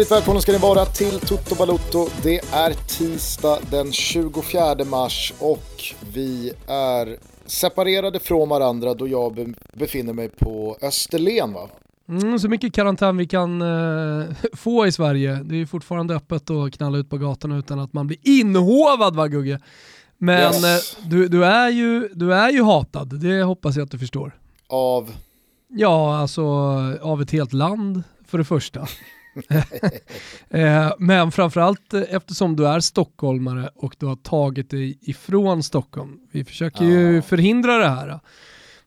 Hjärtligt välkomna ska ni vara till Toto Balotto. Det är tisdag den 24 mars och vi är separerade från varandra då jag befinner mig på Österlen va? Mm, så mycket karantän vi kan uh, få i Sverige. Det är fortfarande öppet att knalla ut på gatan utan att man blir inhovad va Gugge? Men yes. uh, du, du, är ju, du är ju hatad, det hoppas jag att du förstår. Av? Ja, alltså av ett helt land för det första. Eh, men framförallt eh, eftersom du är stockholmare och du har tagit dig ifrån Stockholm. Vi försöker ju förhindra det här.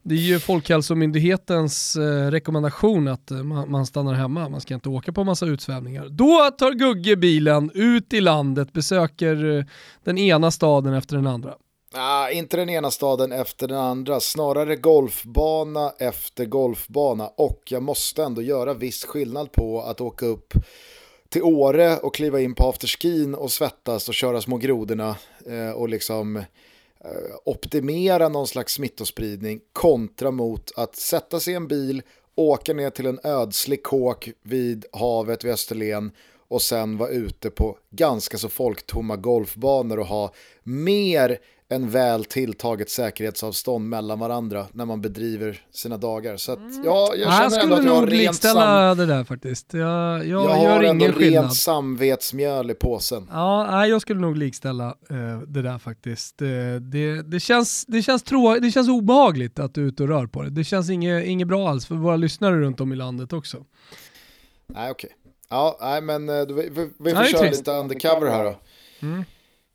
Det är ju Folkhälsomyndighetens eh, rekommendation att man stannar hemma, man ska inte åka på massa utsvävningar. Då tar Gugge bilen ut i landet, besöker den ena staden efter den andra. Ah, inte den ena staden efter den andra, snarare golfbana efter golfbana. Och jag måste ändå göra viss skillnad på att åka upp till Åre och kliva in på afterskin och svettas och köra små grodorna eh, och liksom eh, optimera någon slags smittospridning kontra mot att sätta sig i en bil, åka ner till en ödslig kåk vid havet vid Österlen och sen vara ute på ganska så folktomma golfbanor och ha mer en väl tilltaget säkerhetsavstånd mellan varandra när man bedriver sina dagar. Så att, mm. ja, jag känner jag ändå att jag har rent sam... det där faktiskt. Jag, jag, jag har ändå rent samvetsmjöl i påsen. Ja, nej, jag skulle nog likställa uh, det där faktiskt. Uh, det, det, känns, det, känns trå det känns obehagligt att du är ute och rör på det. Det känns inget, inget bra alls för våra lyssnare runt om i landet också. Nej, okej. Okay. Ja, nej, men uh, vi, vi, vi får köra lite undercover här då. Mm.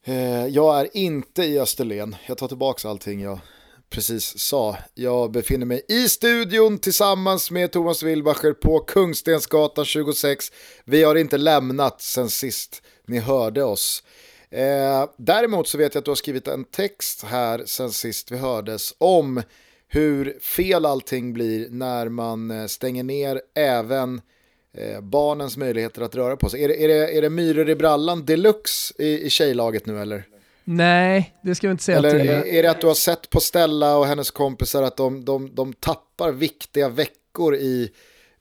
Eh, jag är inte i Österlen, jag tar tillbaka allting jag precis sa. Jag befinner mig i studion tillsammans med Thomas Wilbacher på Kungstensgatan 26. Vi har inte lämnat sen sist ni hörde oss. Eh, däremot så vet jag att du har skrivit en text här sen sist vi hördes om hur fel allting blir när man eh, stänger ner även Eh, barnens möjligheter att röra på sig. Är det, är det, är det myror i brallan deluxe i, i tjejlaget nu eller? Nej, det ska vi inte säga Eller till. Är, det att du har sett på Stella och hennes kompisar att de, de, de tappar viktiga veckor i,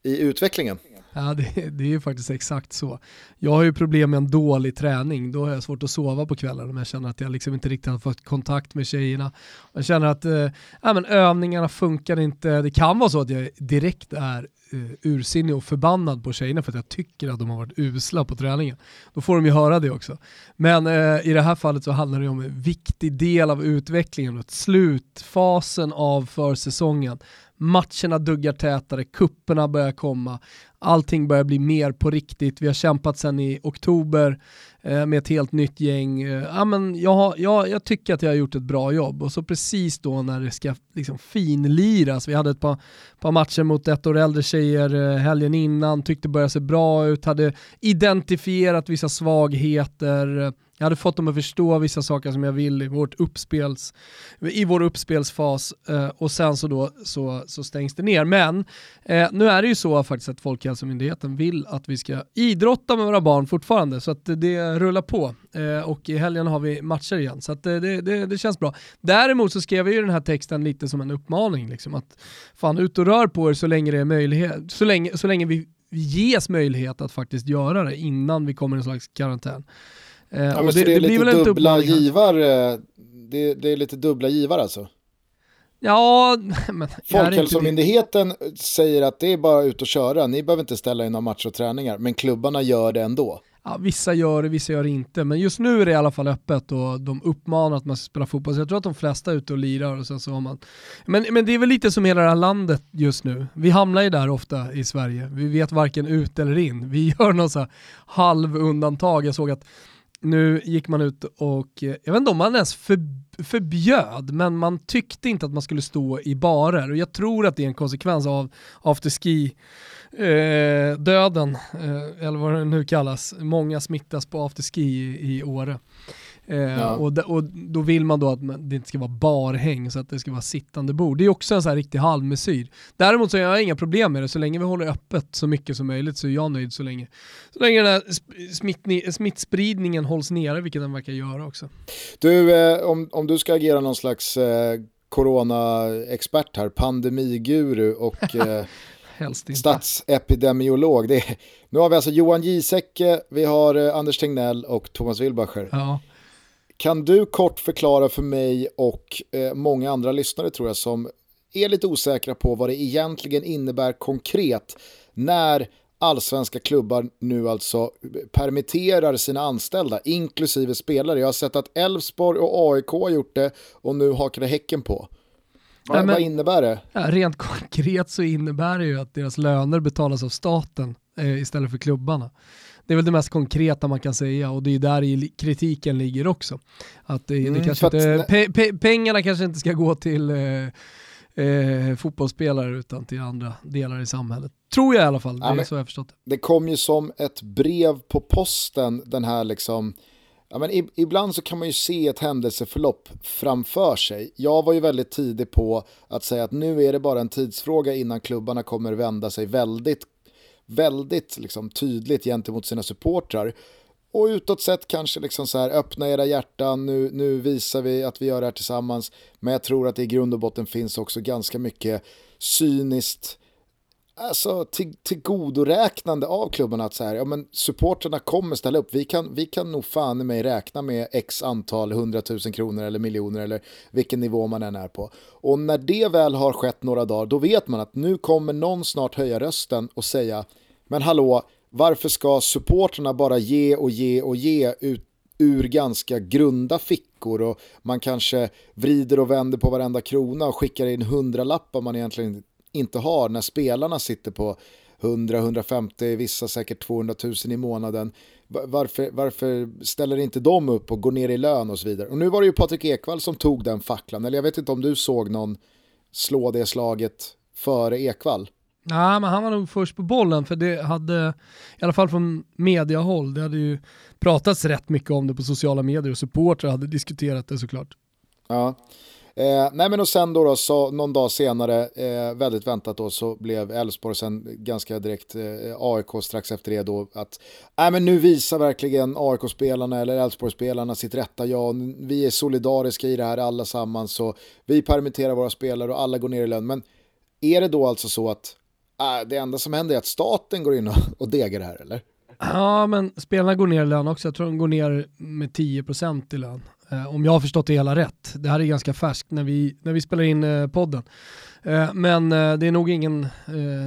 i utvecklingen? Ja, det, det, är ju faktiskt exakt så. Jag har ju problem med en dålig träning. Då har jag svårt att sova på kvällen om jag känner att jag liksom inte riktigt har fått kontakt med tjejerna. Jag känner att eh, ja, men övningarna funkar inte. Det kan vara så att jag direkt är Eh, ursinnig och förbannad på tjejerna för att jag tycker att de har varit usla på träningen. Då får de ju höra det också. Men eh, i det här fallet så handlar det om en viktig del av utvecklingen, och slutfasen av försäsongen matcherna duggar tätare, kupperna börjar komma, allting börjar bli mer på riktigt. Vi har kämpat sedan i oktober Eh, med ett helt nytt gäng. Eh, ja, men jag, jag, jag tycker att jag har gjort ett bra jobb och så precis då när det ska liksom finliras, vi hade ett par, par matcher mot ett år äldre tjejer eh, helgen innan, tyckte det började se bra ut, hade identifierat vissa svagheter, jag hade fått dem att förstå vissa saker som jag vill i, vårt uppspels, i vår uppspelsfas eh, och sen så, då, så, så stängs det ner. Men eh, nu är det ju så faktiskt att Folkhälsomyndigheten vill att vi ska idrotta med våra barn fortfarande så att det rullar på eh, och i helgen har vi matcher igen så att eh, det, det, det, känns bra. Däremot så skrev jag ju den här texten lite som en uppmaning liksom att fan ut och rör på er så länge det är möjlighet, så länge, så länge vi ges möjlighet att faktiskt göra det innan vi kommer i en slags karantän. Eh, ja, men det, det, är det lite dubbla givare, det, det, är lite dubbla givare alltså? Ja, men... Folkhälsomyndigheten säger att det är bara ut och köra, ni behöver inte ställa in några matcher och träningar, men klubbarna gör det ändå. Ja, vissa gör det, vissa gör det inte. Men just nu är det i alla fall öppet och de uppmanar att man ska spela fotboll. Så jag tror att de flesta är ute och lirar och sen så har man... Men, men det är väl lite som hela det här landet just nu. Vi hamnar ju där ofta i Sverige. Vi vet varken ut eller in. Vi gör något så här halvundantag. Jag såg att nu gick man ut och, jag vet inte om man ens för, förbjöd, men man tyckte inte att man skulle stå i barer. Och jag tror att det är en konsekvens av afterski eh, döden, eh, eller vad det nu kallas. Många smittas på afterski i, i Åre. Eh, ja. och, och, då vill man då att det inte ska vara barhäng så att det ska vara sittande bord. Det är också en sån här riktig halvmesyr. Däremot så har jag inga problem med det, så länge vi håller öppet så mycket som möjligt så är jag nöjd så länge, så länge den här smitt, smittspridningen hålls nere, vilket den verkar göra också. Du, eh, om, om du ska agera någon slags eh, corona-expert här, pandemiguru och eh. Statsepidemiolog. Är, nu har vi alltså Johan Giesecke, vi har eh, Anders Tegnell och Thomas Wilbacher. Ja. Kan du kort förklara för mig och eh, många andra lyssnare tror jag som är lite osäkra på vad det egentligen innebär konkret när allsvenska klubbar nu alltså permitterar sina anställda, inklusive spelare. Jag har sett att Elfsborg och AIK har gjort det och nu hakade Häcken på. Vad, ja, men, vad innebär det? Ja, rent konkret så innebär det ju att deras löner betalas av staten eh, istället för klubbarna. Det är väl det mest konkreta man kan säga och det är där kritiken ligger också. Att det, mm, det kanske inte, pe, pe, pengarna kanske inte ska gå till eh, eh, fotbollsspelare utan till andra delar i samhället. Tror jag i alla fall, det ja, är så jag förstått det. Det kom ju som ett brev på posten den här liksom Ja, men ibland så kan man ju se ett händelseförlopp framför sig. Jag var ju väldigt tidig på att säga att nu är det bara en tidsfråga innan klubbarna kommer vända sig väldigt, väldigt liksom tydligt gentemot sina supportrar. Och utåt sett kanske liksom så här, öppna era hjärtan, nu, nu visar vi att vi gör det här tillsammans. Men jag tror att det i grund och botten finns också ganska mycket cyniskt, alltså till, tillgodoräknande av klubbarna att så här, ja men supporterna kommer ställa upp, vi kan, vi kan nog fan i mig räkna med x antal hundratusen kronor eller miljoner eller vilken nivå man än är på. Och när det väl har skett några dagar, då vet man att nu kommer någon snart höja rösten och säga, men hallå, varför ska supporterna bara ge och ge och ge ut ur ganska grunda fickor och man kanske vrider och vänder på varenda krona och skickar in hundralappar man egentligen inte har när spelarna sitter på 100-150, vissa säkert 200 000 i månaden. Varför, varför ställer inte de upp och går ner i lön och så vidare? Och nu var det ju Patrik Ekwall som tog den facklan, eller jag vet inte om du såg någon slå det slaget före Ekwall. Nej, men han var nog först på bollen för det hade, i alla fall från mediahåll, det hade ju pratats rätt mycket om det på sociala medier och supportrar hade diskuterat det såklart. Ja, Eh, nej men och sen då, då så, någon dag senare, eh, väldigt väntat då, så blev Elfsborg sen ganska direkt eh, AIK strax efter det då att nej men nu visar verkligen AIK-spelarna eller Elfsborg-spelarna sitt rätta ja, vi är solidariska i det här allesammans så vi permitterar våra spelare och alla går ner i lön. Men är det då alltså så att äh, det enda som händer är att staten går in och, och degar det här eller? Ja, men spelarna går ner i lön också. Jag tror de går ner med 10% i lön. Eh, om jag har förstått det hela rätt. Det här är ganska färskt när vi, när vi spelar in eh, podden. Eh, men det är nog ingen,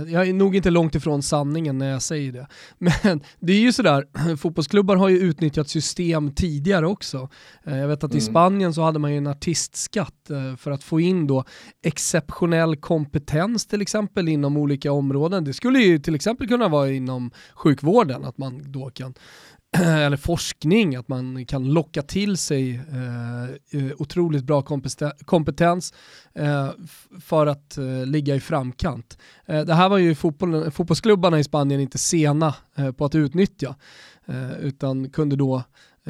jag är nog inte långt ifrån sanningen när jag säger det. Men det är ju sådär, fotbollsklubbar har ju utnyttjat system tidigare också. Jag vet att mm. i Spanien så hade man ju en artistskatt för att få in då exceptionell kompetens till exempel inom olika områden. Det skulle ju till exempel kunna vara inom sjukvården, att man då kan eller forskning, att man kan locka till sig eh, eh otroligt bra kompetens eh, för att eh, ligga i framkant. Eh, det här var ju fotboll, fotbollsklubbarna i Spanien inte sena eh, på att utnyttja, eh, utan kunde då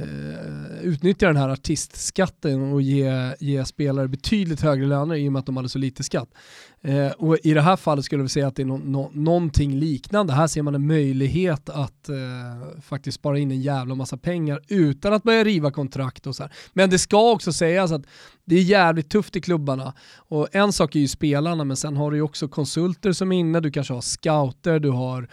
eh, utnyttja den här artistskatten och ge, ge spelare betydligt högre löner i och med att de hade så lite skatt. Eh, och i det här fallet skulle vi säga att det är no, no, någonting liknande. Här ser man en möjlighet att eh, faktiskt spara in en jävla massa pengar utan att börja riva kontrakt och så här. Men det ska också sägas att det är jävligt tufft i klubbarna. Och en sak är ju spelarna, men sen har du ju också konsulter som är inne, du kanske har scouter, du har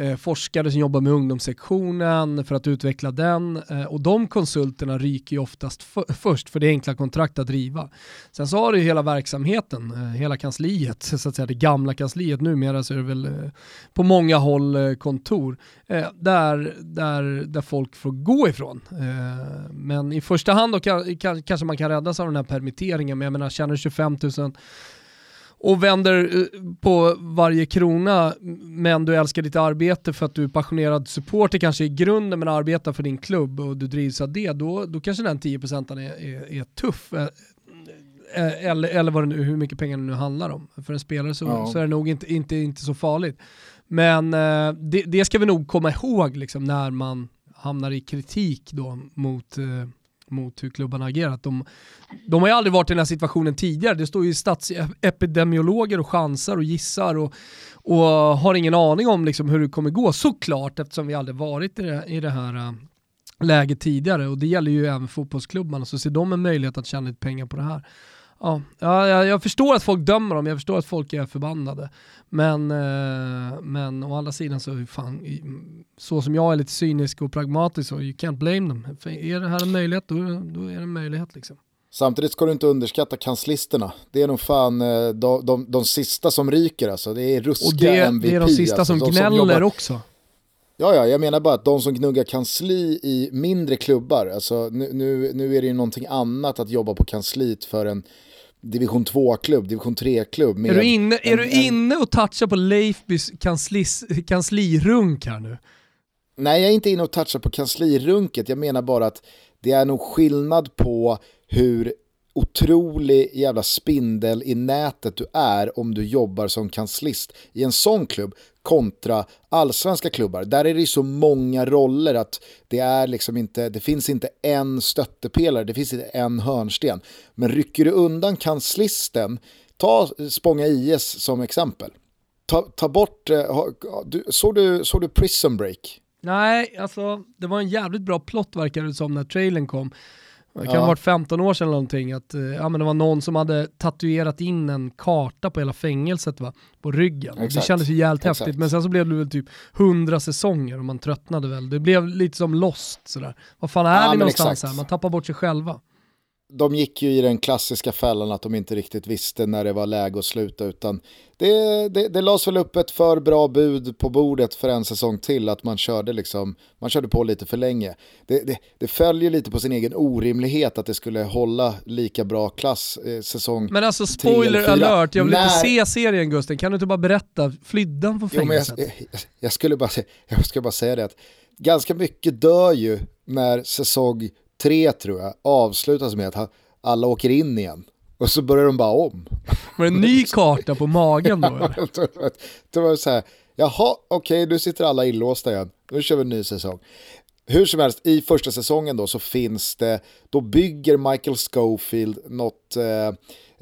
eh, forskare som jobbar med ungdomssektionen för att utveckla den. Eh, och de konsulterna ryker ju oftast först, för det är enkla kontrakt att driva. Sen så har du ju hela verksamheten, eh, hela kansliet, så att säga det gamla kansliet. Numera så är det väl eh, på många håll eh, kontor, eh, där, där, där folk får gå ifrån. men i första hand då kan, kan, kanske man kan räddas av den här permitteringen, men jag menar tjänar 25 000 och vänder eh, på varje krona men du älskar ditt arbete för att du är passionerad supporter kanske i grunden men arbetar för din klubb och du drivs av det, då, då kanske den 10% är, är, är tuff. Eh, eh, eller, eller vad nu, hur mycket pengar det nu handlar om. För en spelare så, ja. så är det nog inte, inte, inte så farligt. Men det, det ska vi nog komma ihåg liksom, när man hamnar i kritik då mot mot hur klubbarna agerat. De, de har ju aldrig varit i den här situationen tidigare. Det står ju statsepidemiologer och chansar och gissar och, och har ingen aning om liksom hur det kommer gå såklart eftersom vi aldrig varit i det, i det här eh, läget tidigare och det gäller ju även fotbollsklubbarna så ser de en möjlighet att tjäna lite pengar på det här ja, jag, jag förstår att folk dömer dem, jag förstår att folk är förbannade. Men, eh, men å andra sidan så, fan, så som jag är lite cynisk och pragmatisk så you can't blame them. För är det här en möjlighet, då, då är det en möjlighet liksom. Samtidigt ska du inte underskatta kanslisterna. Det är nog fan eh, de, de, de sista som ryker alltså. Det är ruskiga Och det, MVP. det är de sista alltså. som de gnäller som jobbar... också. Ja, ja, jag menar bara att de som gnuggar kansli i mindre klubbar, alltså nu, nu, nu är det ju någonting annat att jobba på kansliet för en division 2-klubb, division 3-klubb. Är, du inne, en, är du inne och touchar på Leifbys kanslis, kanslirunk här nu? Nej, jag är inte inne och touchar på kanslirunket. Jag menar bara att det är nog skillnad på hur otrolig jävla spindel i nätet du är om du jobbar som kanslist i en sån klubb kontra allsvenska klubbar. Där är det ju så många roller att det, är liksom inte, det finns inte en stöttepelare, det finns inte en hörnsten. Men rycker du undan kanslisten, ta Spånga IS som exempel. Ta, ta bort, eh, såg, du, såg du Prison Break? Nej, alltså det var en jävligt bra plott verkar det som när trailern kom. Det kan ja. ha varit 15 år sedan eller någonting, att eh, ja, men det var någon som hade tatuerat in en karta på hela fängelset va? på ryggen. Exakt. Det kändes ju jävligt Exakt. häftigt, men sen så blev det väl typ 100 säsonger och man tröttnade väl. Det blev lite som Lost sådär. Vad fan är ja, vi någonstans exakt. här? Man tappar bort sig själva de gick ju i den klassiska fällan att de inte riktigt visste när det var läge att sluta utan det, det, det lades väl upp ett för bra bud på bordet för en säsong till att man körde, liksom, man körde på lite för länge. Det, det, det följer lite på sin egen orimlighet att det skulle hålla lika bra klass eh, säsong Men alltså spoiler alert, jag vill när... inte se serien Gusten, kan du inte bara berätta, flydde han från fängelset? Jo, jag, jag, jag, skulle bara, jag ska bara säga det att ganska mycket dör ju när säsong tre tror jag avslutas med att alla åker in igen. Och så börjar de bara om. Var det en ny karta på magen då? det var så här, jaha, okej, okay, nu sitter alla inlåsta igen. Nu kör vi en ny säsong. Hur som helst, i första säsongen då så finns det, då bygger Michael Schofield något, eh,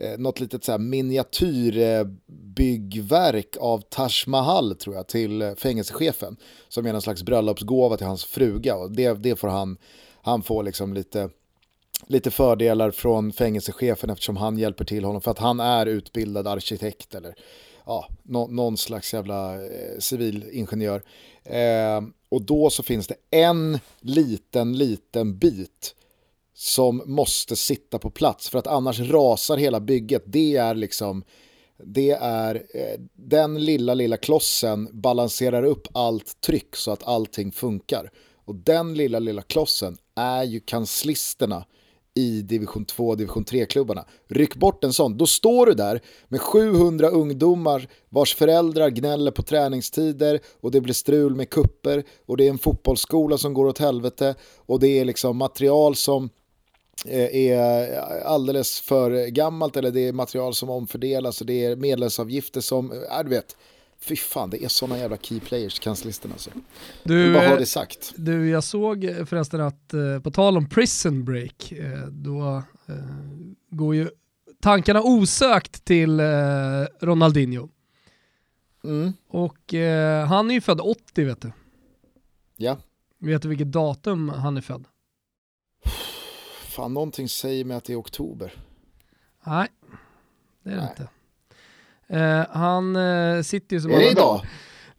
eh något litet så här miniatyrbyggverk av Taj Mahal tror jag till fängelsechefen. Som är någon slags bröllopsgåva till hans fruga och det, det får han han får liksom lite, lite fördelar från fängelsechefen eftersom han hjälper till honom för att han är utbildad arkitekt eller ja, no, någon slags jävla eh, civilingenjör. Eh, och då så finns det en liten, liten bit som måste sitta på plats för att annars rasar hela bygget. Det är liksom det är eh, den lilla, lilla klossen balanserar upp allt tryck så att allting funkar. Och den lilla, lilla klossen är ju kanslisterna i division 2 division 3-klubbarna. Ryck bort en sån, då står du där med 700 ungdomar vars föräldrar gnäller på träningstider och det blir strul med kupper och det är en fotbollsskola som går åt helvete och det är liksom material som eh, är alldeles för gammalt eller det är material som omfördelas och det är medlemsavgifter som, eh, ja du vet, Fy fan, det är sådana jävla key players, kanslistan alltså. Du, bara ha det sagt. Du, jag såg förresten att, eh, på tal om prison break, eh, då eh, går ju tankarna osökt till Ronaldinho. Mm. Och han är ju född 80 vet du. Ja. Vet du vilket datum han är född? Fan, någonting säger mig att det är oktober. Nej, det är det Nej. inte. Uh, han uh, sitter ju som... Är det idag?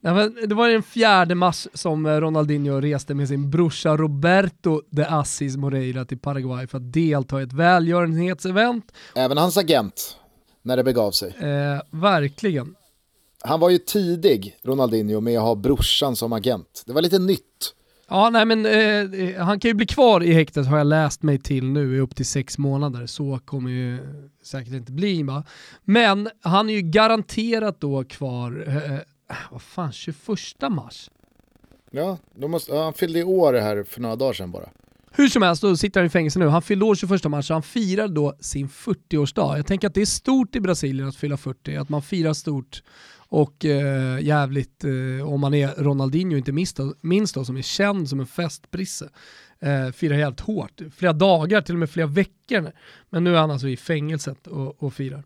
Nej, det var den fjärde mars som eh, Ronaldinho reste med sin brorsa Roberto de Assis Moreira till Paraguay för att delta i ett välgörenhetsevent. Även hans agent, när det begav sig. Eh, verkligen. Han var ju tidig, Ronaldinho, med att ha brorsan som agent. Det var lite nytt. Ja, nej men eh, eh, han kan ju bli kvar i häktet har jag läst mig till nu i upp till sex månader. Så kommer ju säkert inte bli. Va? Men han är ju garanterat då kvar, eh, eh vad fan, 21 mars? Ja, måste, han fyllde i år här för några dagar sedan bara. Hur som helst, då sitter han i fängelse nu. Han fyllde år 21 mars så han firar då sin 40-årsdag. Jag tänker att det är stort i Brasilien att fylla 40, att man firar stort och eh, jävligt, eh, om man är Ronaldinho inte minst då, minst då, som är känd som en festprisse, eh, firar helt hårt. Flera dagar, till och med flera veckor. Men nu är han alltså i fängelset och, och firar.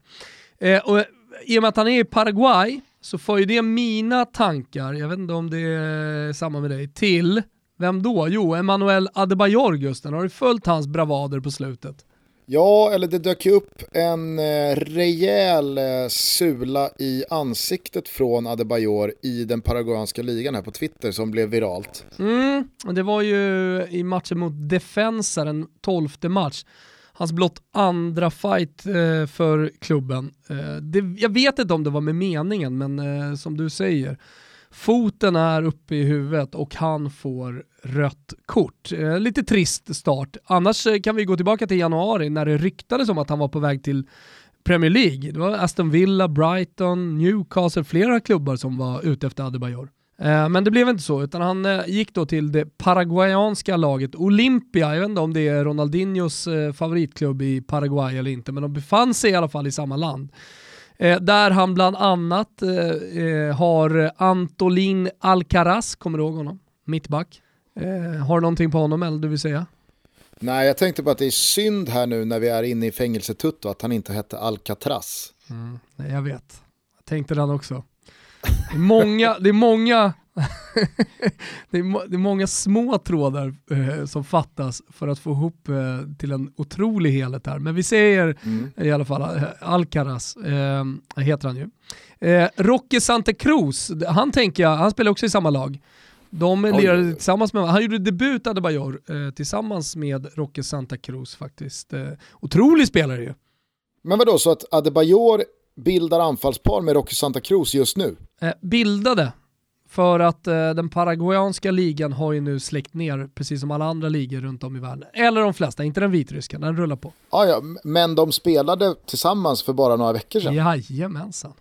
Eh, och I och med att han är i Paraguay så får ju det mina tankar, jag vet inte om det är samma med dig, till vem då? Jo, Emanuel Adebayor Gusten. Har du följt hans bravader på slutet? Ja, eller det dök ju upp en eh, rejäl eh, sula i ansiktet från Adebayor i den paraguanska ligan här på Twitter som blev viralt. Mm, det var ju i matchen mot Defensa, den tolfte match. Hans blott andra fight eh, för klubben. Eh, det, jag vet inte om det var med meningen, men eh, som du säger, foten är uppe i huvudet och han får rött kort. Eh, lite trist start. Annars eh, kan vi gå tillbaka till januari när det ryktades om att han var på väg till Premier League. Det var Aston Villa, Brighton, Newcastle, flera klubbar som var ute efter Adebayor. Eh, men det blev inte så, utan han eh, gick då till det paraguayanska laget Olympia. Jag vet inte om det är Ronaldinhos favoritklubb i Paraguay eller inte, men de befann sig i alla fall i samma land. Där han bland annat har Antolin Alcaraz, kommer du ihåg honom? Mittback. Har du någonting på honom eller du vill säga? Nej, jag tänkte bara att det är synd här nu när vi är inne i fängelsetutto att han inte hette Alcatraz. Mm, nej, jag vet. Jag tänkte den också. Det är många, det är många, det, är, det är många små trådar eh, som fattas för att få ihop eh, till en otrolig helhet här. Men vi säger mm. i alla fall eh, Alcaraz, eh, heter han ju. Eh, Roque Santa Cruz, han tänker jag, han spelar också i samma lag. De lirade tillsammans med, han gjorde debut Adebayor eh, tillsammans med Roque Santa Cruz faktiskt. Eh, otrolig spelare ju. Men vadå, så att Adebayor bildar anfallspar med Rocky Santa Cruz just nu? Eh, bildade. För att eh, den paraguayanska ligan har ju nu släckt ner, precis som alla andra ligor runt om i världen. Eller de flesta, inte den vitryska, den rullar på. Ah, ja, men de spelade tillsammans för bara några veckor sedan? Jajamensan.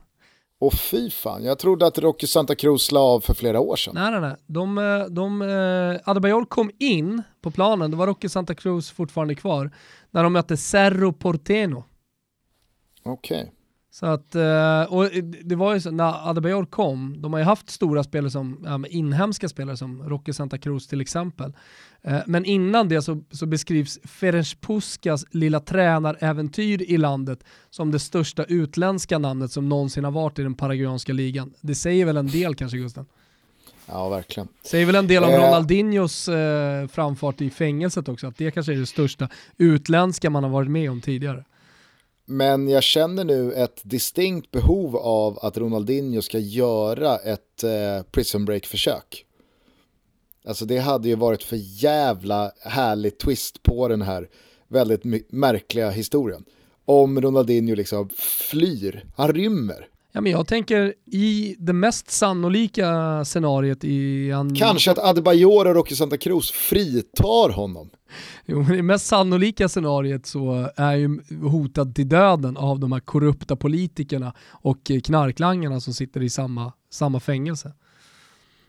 Och fy fan, jag trodde att Rocky Santa Cruz la av för flera år sedan. Nej, nej, nej. De, eh, de, eh, Adebayor kom in på planen, då var Rocky Santa Cruz fortfarande kvar, när de mötte Cerro Porteno. Okej. Okay. Så att, eh, och det var ju så, när Adebayor kom, de har ju haft stora spelare som, inhemska spelare som Rocky Santa Cruz till exempel. Eh, men innan det så, så beskrivs Ferenc Puskas lilla tränaräventyr i landet som det största utländska namnet som någonsin har varit i den paraguayanska ligan. Det säger väl en del kanske Gusten? Ja, verkligen. Säger väl en del om eh. Ronaldinhos eh, framfart i fängelset också, att det kanske är det största utländska man har varit med om tidigare. Men jag känner nu ett distinkt behov av att Ronaldinho ska göra ett eh, prison break-försök. Alltså det hade ju varit för jävla härlig twist på den här väldigt märkliga historien. Om Ronaldinho liksom flyr, han rymmer. Ja, men jag tänker i det mest sannolika scenariet i... En... Kanske att Adebayor och Rocky Santa Cruz fritar honom. Jo, men i det mest sannolika scenariet så är ju hotad till döden av de här korrupta politikerna och knarklangarna som sitter i samma, samma fängelse.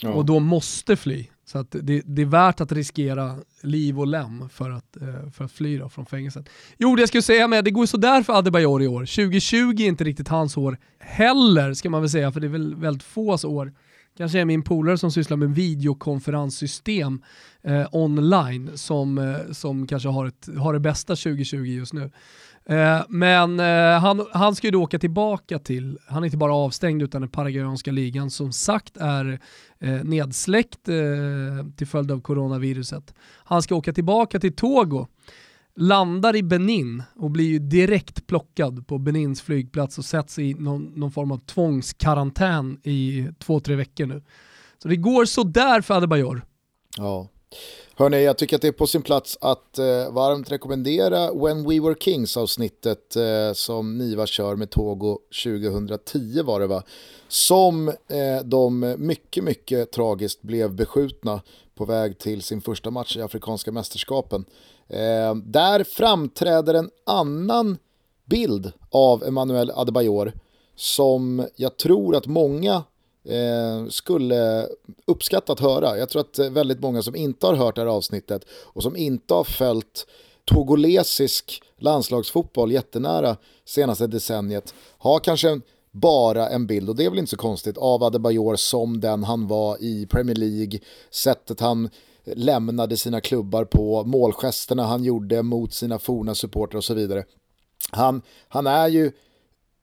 Ja. Och då måste fly. Så att det, det, är värt att riskera liv och lem för att, eh, för att fly då från fängelset. Jo, det jag skulle säga med, det går sådär för Adebayor i år. 2020 är inte riktigt hans år heller, ska man väl säga, för det är väl väldigt fås år. Kanske är min polare som sysslar med videokonferenssystem eh, online som, eh, som kanske har, ett, har det bästa 2020 just nu. Eh, men eh, han, han ska ju då åka tillbaka till, han är inte bara avstängd utan den paraguayanska ligan som sagt är eh, nedsläckt eh, till följd av coronaviruset. Han ska åka tillbaka till Togo, landar i Benin och blir ju direkt plockad på Benins flygplats och sätts i någon, någon form av tvångskarantän i två, tre veckor nu. Så det går sådär för Adebayor. Ja. Hörni, jag tycker att det är på sin plats att eh, varmt rekommendera When We Were Kings avsnittet eh, som Niva kör med Togo 2010 var det va? Som eh, de mycket, mycket tragiskt blev beskjutna på väg till sin första match i Afrikanska mästerskapen. Eh, där framträder en annan bild av Emmanuel Adebayor som jag tror att många eh, skulle uppskatta att höra. Jag tror att eh, väldigt många som inte har hört det här avsnittet och som inte har följt togolesisk landslagsfotboll jättenära senaste decenniet har kanske bara en bild, och det är väl inte så konstigt, av Adebayor som den han var i Premier League, sättet han lämnade sina klubbar på, målgesterna han gjorde mot sina forna supportrar och så vidare. Han, han är ju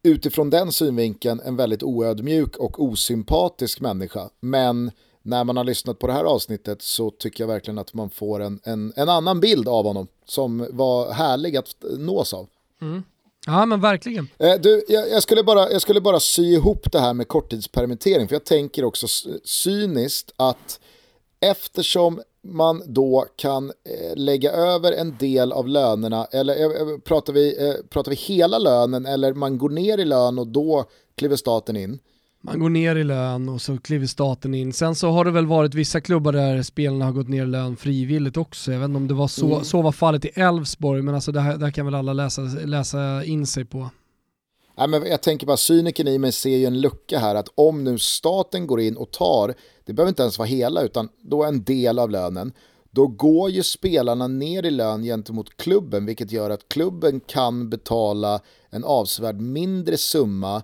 utifrån den synvinkeln en väldigt oödmjuk och osympatisk människa. Men när man har lyssnat på det här avsnittet så tycker jag verkligen att man får en, en, en annan bild av honom som var härlig att nås av. Mm. Ja men verkligen. Eh, du, jag, jag, skulle bara, jag skulle bara sy ihop det här med korttidspermittering för jag tänker också cyniskt att eftersom man då kan eh, lägga över en del av lönerna, eller eh, pratar, vi, eh, pratar vi hela lönen eller man går ner i lön och då kliver staten in? Man går ner i lön och så kliver staten in. Sen så har det väl varit vissa klubbar där spelarna har gått ner i lön frivilligt också. Jag vet inte om det var så, mm. så var fallet i Elfsborg, men alltså det här, det här kan väl alla läsa, läsa in sig på. Nej, men jag tänker bara, cyniken i mig ser ju en lucka här, att om nu staten går in och tar, det behöver inte ens vara hela, utan då en del av lönen, då går ju spelarna ner i lön gentemot klubben, vilket gör att klubben kan betala en avsevärd mindre summa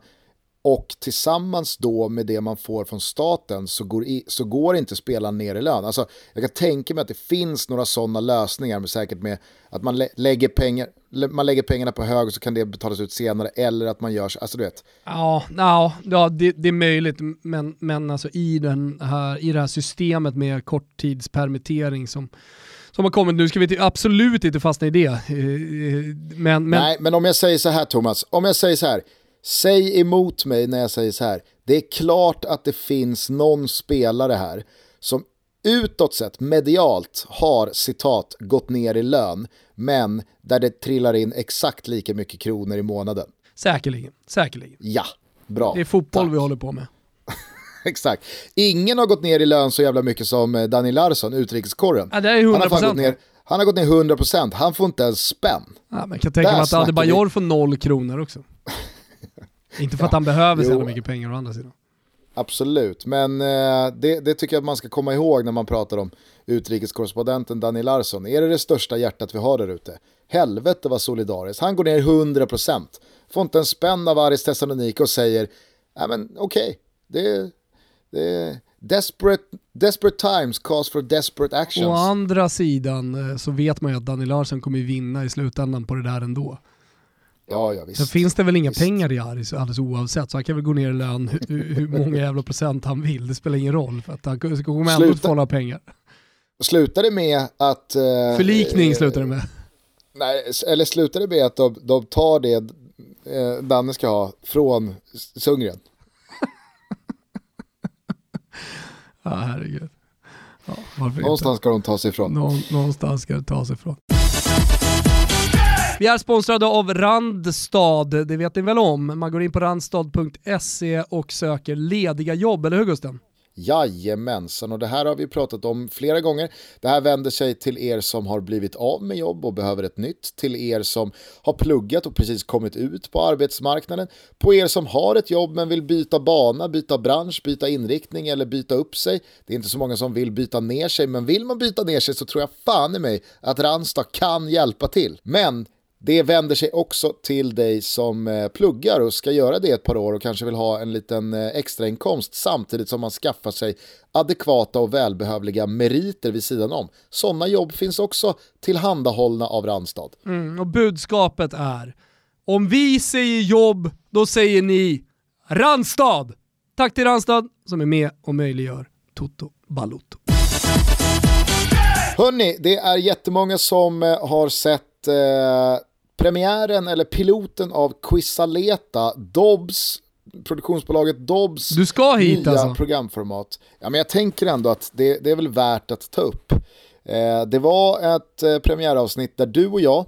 och tillsammans då med det man får från staten så går, i, så går inte spelaren ner i lön. Alltså, jag kan tänka mig att det finns några sådana lösningar, med säkert med att man, lä lägger, pengar, man lägger pengarna på hög och så kan det betalas ut senare, eller att man gör så, alltså du vet. Ja, ja, ja det, det är möjligt, men, men alltså i, den här, i det här systemet med korttidspermittering som som har kommit nu ska vi absolut inte fastna i det. Eh, eh, men, men... Nej, men om jag säger så här Thomas, om jag säger så här, Säg emot mig när jag säger så här. Det är klart att det finns någon spelare här som utåt sett, medialt, har citat gått ner i lön, men där det trillar in exakt lika mycket kronor i månaden. Säkerligen, säkerligen. Ja, bra. Det är fotboll Tack. vi håller på med. exakt. Ingen har gått ner i lön så jävla mycket som eh, Daniel Larsson, utrikeskorren. Ja, det är 100%. Han har, gått ner, han har gått ner 100%, han får inte ens spänn. Ja, men kan tänka mig att Adebayor får noll kronor också. Inte för att han behöver så mycket pengar å andra sidan. Absolut, men eh, det, det, tycker jag att man ska komma ihåg när man pratar om utrikeskorrespondenten Danny Larsson. Är det det största hjärtat vi har där ute? Helvete vad solidariskt. Han går ner 100%. Får inte en spänn av Aris Thessaloniki och säger, nej men okej, okay, det, det Desperate, desperate times cause for desperate actions. Å andra sidan eh, så vet man ju att Danny Larsson kommer vinna i slutändan på det där ändå. Ja, ja, visst. Sen finns det väl inga visst. pengar i Aris alldeles oavsett, så han kan väl gå ner i lön hur, hur många jävla procent han vill, det spelar ingen roll för att han kommer ändå att få några pengar. Slutar det med att... Eh, Förlikning slutar det med. Nej, eller slutar det med att de, de tar det eh, Danne ska ha från Sundgren? ja, herregud. Ja, någonstans inte? ska de ta sig ifrån. Nå någonstans ska de ta sig ifrån. Vi är sponsrade av Randstad, det vet ni väl om. Man går in på randstad.se och söker lediga jobb, eller hur Gusten? Jajamensan, och det här har vi pratat om flera gånger. Det här vänder sig till er som har blivit av med jobb och behöver ett nytt, till er som har pluggat och precis kommit ut på arbetsmarknaden, på er som har ett jobb men vill byta bana, byta bransch, byta inriktning eller byta upp sig. Det är inte så många som vill byta ner sig, men vill man byta ner sig så tror jag fan i mig att Randstad kan hjälpa till. Men det vänder sig också till dig som eh, pluggar och ska göra det ett par år och kanske vill ha en liten eh, extrainkomst samtidigt som man skaffar sig adekvata och välbehövliga meriter vid sidan om. Sådana jobb finns också tillhandahållna av Randstad. Mm, och budskapet är, om vi säger jobb, då säger ni Randstad! Tack till Randstad som är med och möjliggör Toto Balotto. Hörni, det är jättemånga som eh, har sett eh, premiären eller piloten av Quisaleta, Dobbs, produktionsbolaget Dobbs du ska hit, nya alltså. programformat. Ja, men jag tänker ändå att det, det är väl värt att ta upp. Eh, det var ett eh, premiäravsnitt där du och jag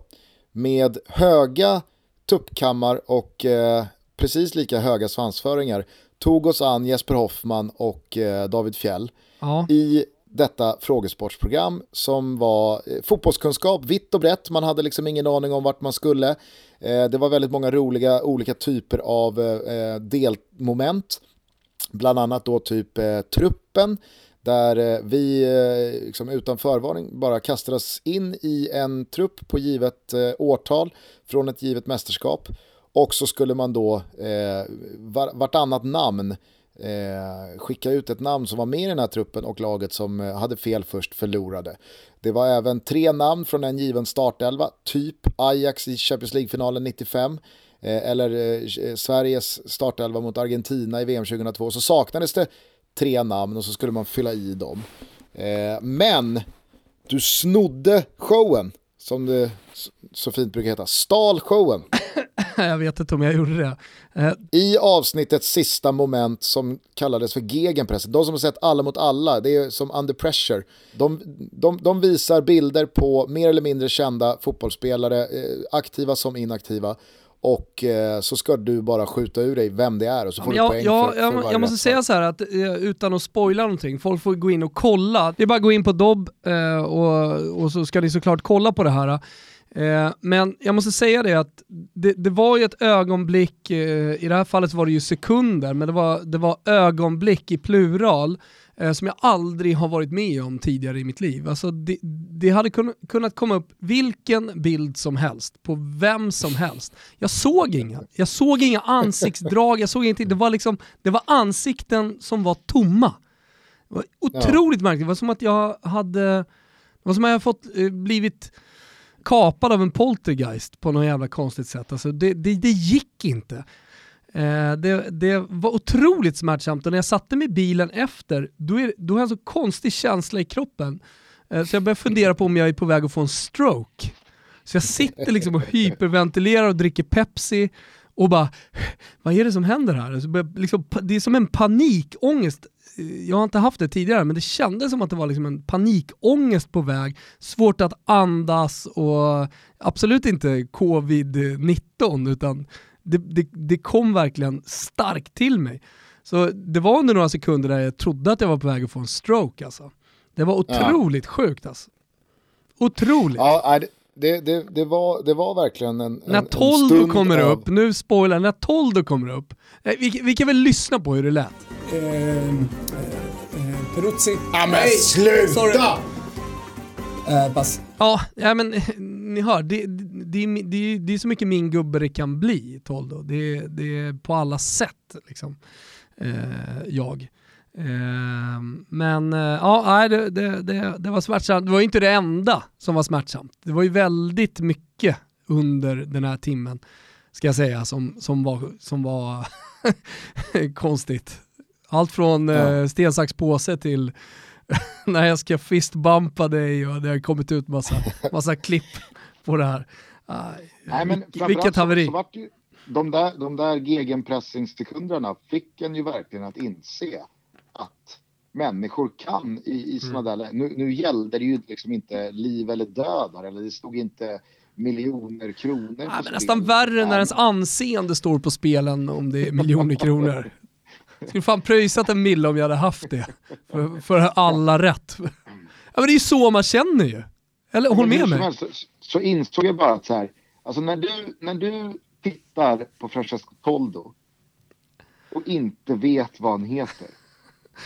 med höga tuppkammar och eh, precis lika höga svansföringar tog oss an Jesper Hoffman och eh, David Fjell ja. i detta frågesportsprogram som var eh, fotbollskunskap vitt och brett. Man hade liksom ingen aning om vart man skulle. Eh, det var väldigt många roliga olika typer av eh, delmoment. Bland annat då typ truppen där vi liksom utan förvarning bara kastades in i en trupp på givet årtal från ett givet mästerskap. Och så skulle man då eh, vartannat namn eh, skicka ut ett namn som var med i den här truppen och laget som eh, hade fel först förlorade. Det var även tre namn från en given startelva, typ Ajax i Champions League-finalen 95 eh, eller eh, Sveriges startelva mot Argentina i VM 2002 så saknades det tre namn och så skulle man fylla i dem. Eh, men du snodde showen, som det så fint brukar heta, stal showen. jag vet inte om jag gjorde det. Eh. I avsnittets sista moment som kallades för gegenpress, de som har sett alla mot alla, det är som under pressure. De, de, de visar bilder på mer eller mindre kända fotbollsspelare, eh, aktiva som inaktiva, och eh, så ska du bara skjuta ur dig vem det är och så får ja, du poäng ja, för, för Jag, jag måste säga så här att utan att spoila någonting, folk får gå in och kolla. Det är bara att gå in på Dobb eh, och, och så ska ni såklart kolla på det här. Eh, men jag måste säga det att det, det var ju ett ögonblick, eh, i det här fallet var det ju sekunder, men det var, det var ögonblick i plural eh, som jag aldrig har varit med om tidigare i mitt liv. Alltså det, det hade kun, kunnat komma upp vilken bild som helst på vem som helst. Jag såg inga, jag såg inga ansiktsdrag, jag såg ingenting. Det var, liksom, det var ansikten som var tomma. Det var otroligt ja. märkligt, det var som att jag hade, det var som att jag fått, blivit kapad av en poltergeist på något jävla konstigt sätt. Alltså det, det, det gick inte. Eh, det, det, var otroligt smärtsamt och när jag satte mig i bilen efter, då, är, då har jag en så konstig känsla i kroppen. Eh, så jag började fundera på om jag är på väg att få en stroke. Så jag sitter liksom och hyperventilerar och dricker Pepsi och bara, vad är det som händer här? Liksom, det är som en panikångest. Jag har inte haft det tidigare, men det kändes som att det var liksom en panikångest på väg. Svårt att andas och absolut inte covid-19, utan det, det, det kom verkligen starkt till mig. Så det var under några sekunder där jag trodde att jag var på väg att få en stroke alltså. Det var otroligt ja. sjukt alltså. Otroligt. Ja, det, det, det, var, det var verkligen en När Toldo kommer av... upp, nu spoilar när Toldo kommer upp, eh, vi, vi kan väl lyssna på hur det lät. Eh, eh, Peruzzi. Ja men sluta! Sorry. Eh, pass. Ja, ja, men ni hör, det, det, det, det är så mycket min gubbe det kan bli, Toldo. Det, det är på alla sätt liksom, eh, jag. Eh, men eh, ja, det, det, det, det var smärtsamt. Det var inte det enda som var smärtsamt. Det var ju väldigt mycket under den här timmen, ska jag säga, som, som var, som var konstigt. Allt från ja. eh, sten, sax, påse till när jag ska fistbumpa dig och det har kommit ut massa, massa klipp på det här. Nej, men vilket haveri. Så, så ju, de där, de där gegenpressingsekunderna fick en ju verkligen att inse att människor kan i, i sådana mm. där nu, nu gällde det ju liksom inte liv eller död eller det stod inte miljoner kronor Nej, men Nästan värre när ens anseende står på spelen om det är miljoner kronor. Skulle fan pröjsat en mille om jag hade haft det. För, för alla rätt. Ja men det är ju så man känner ju. Eller håll med mig. Så, så insåg jag bara att så här, alltså när du, när du tittar på Francesco Toldo och inte vet vad han heter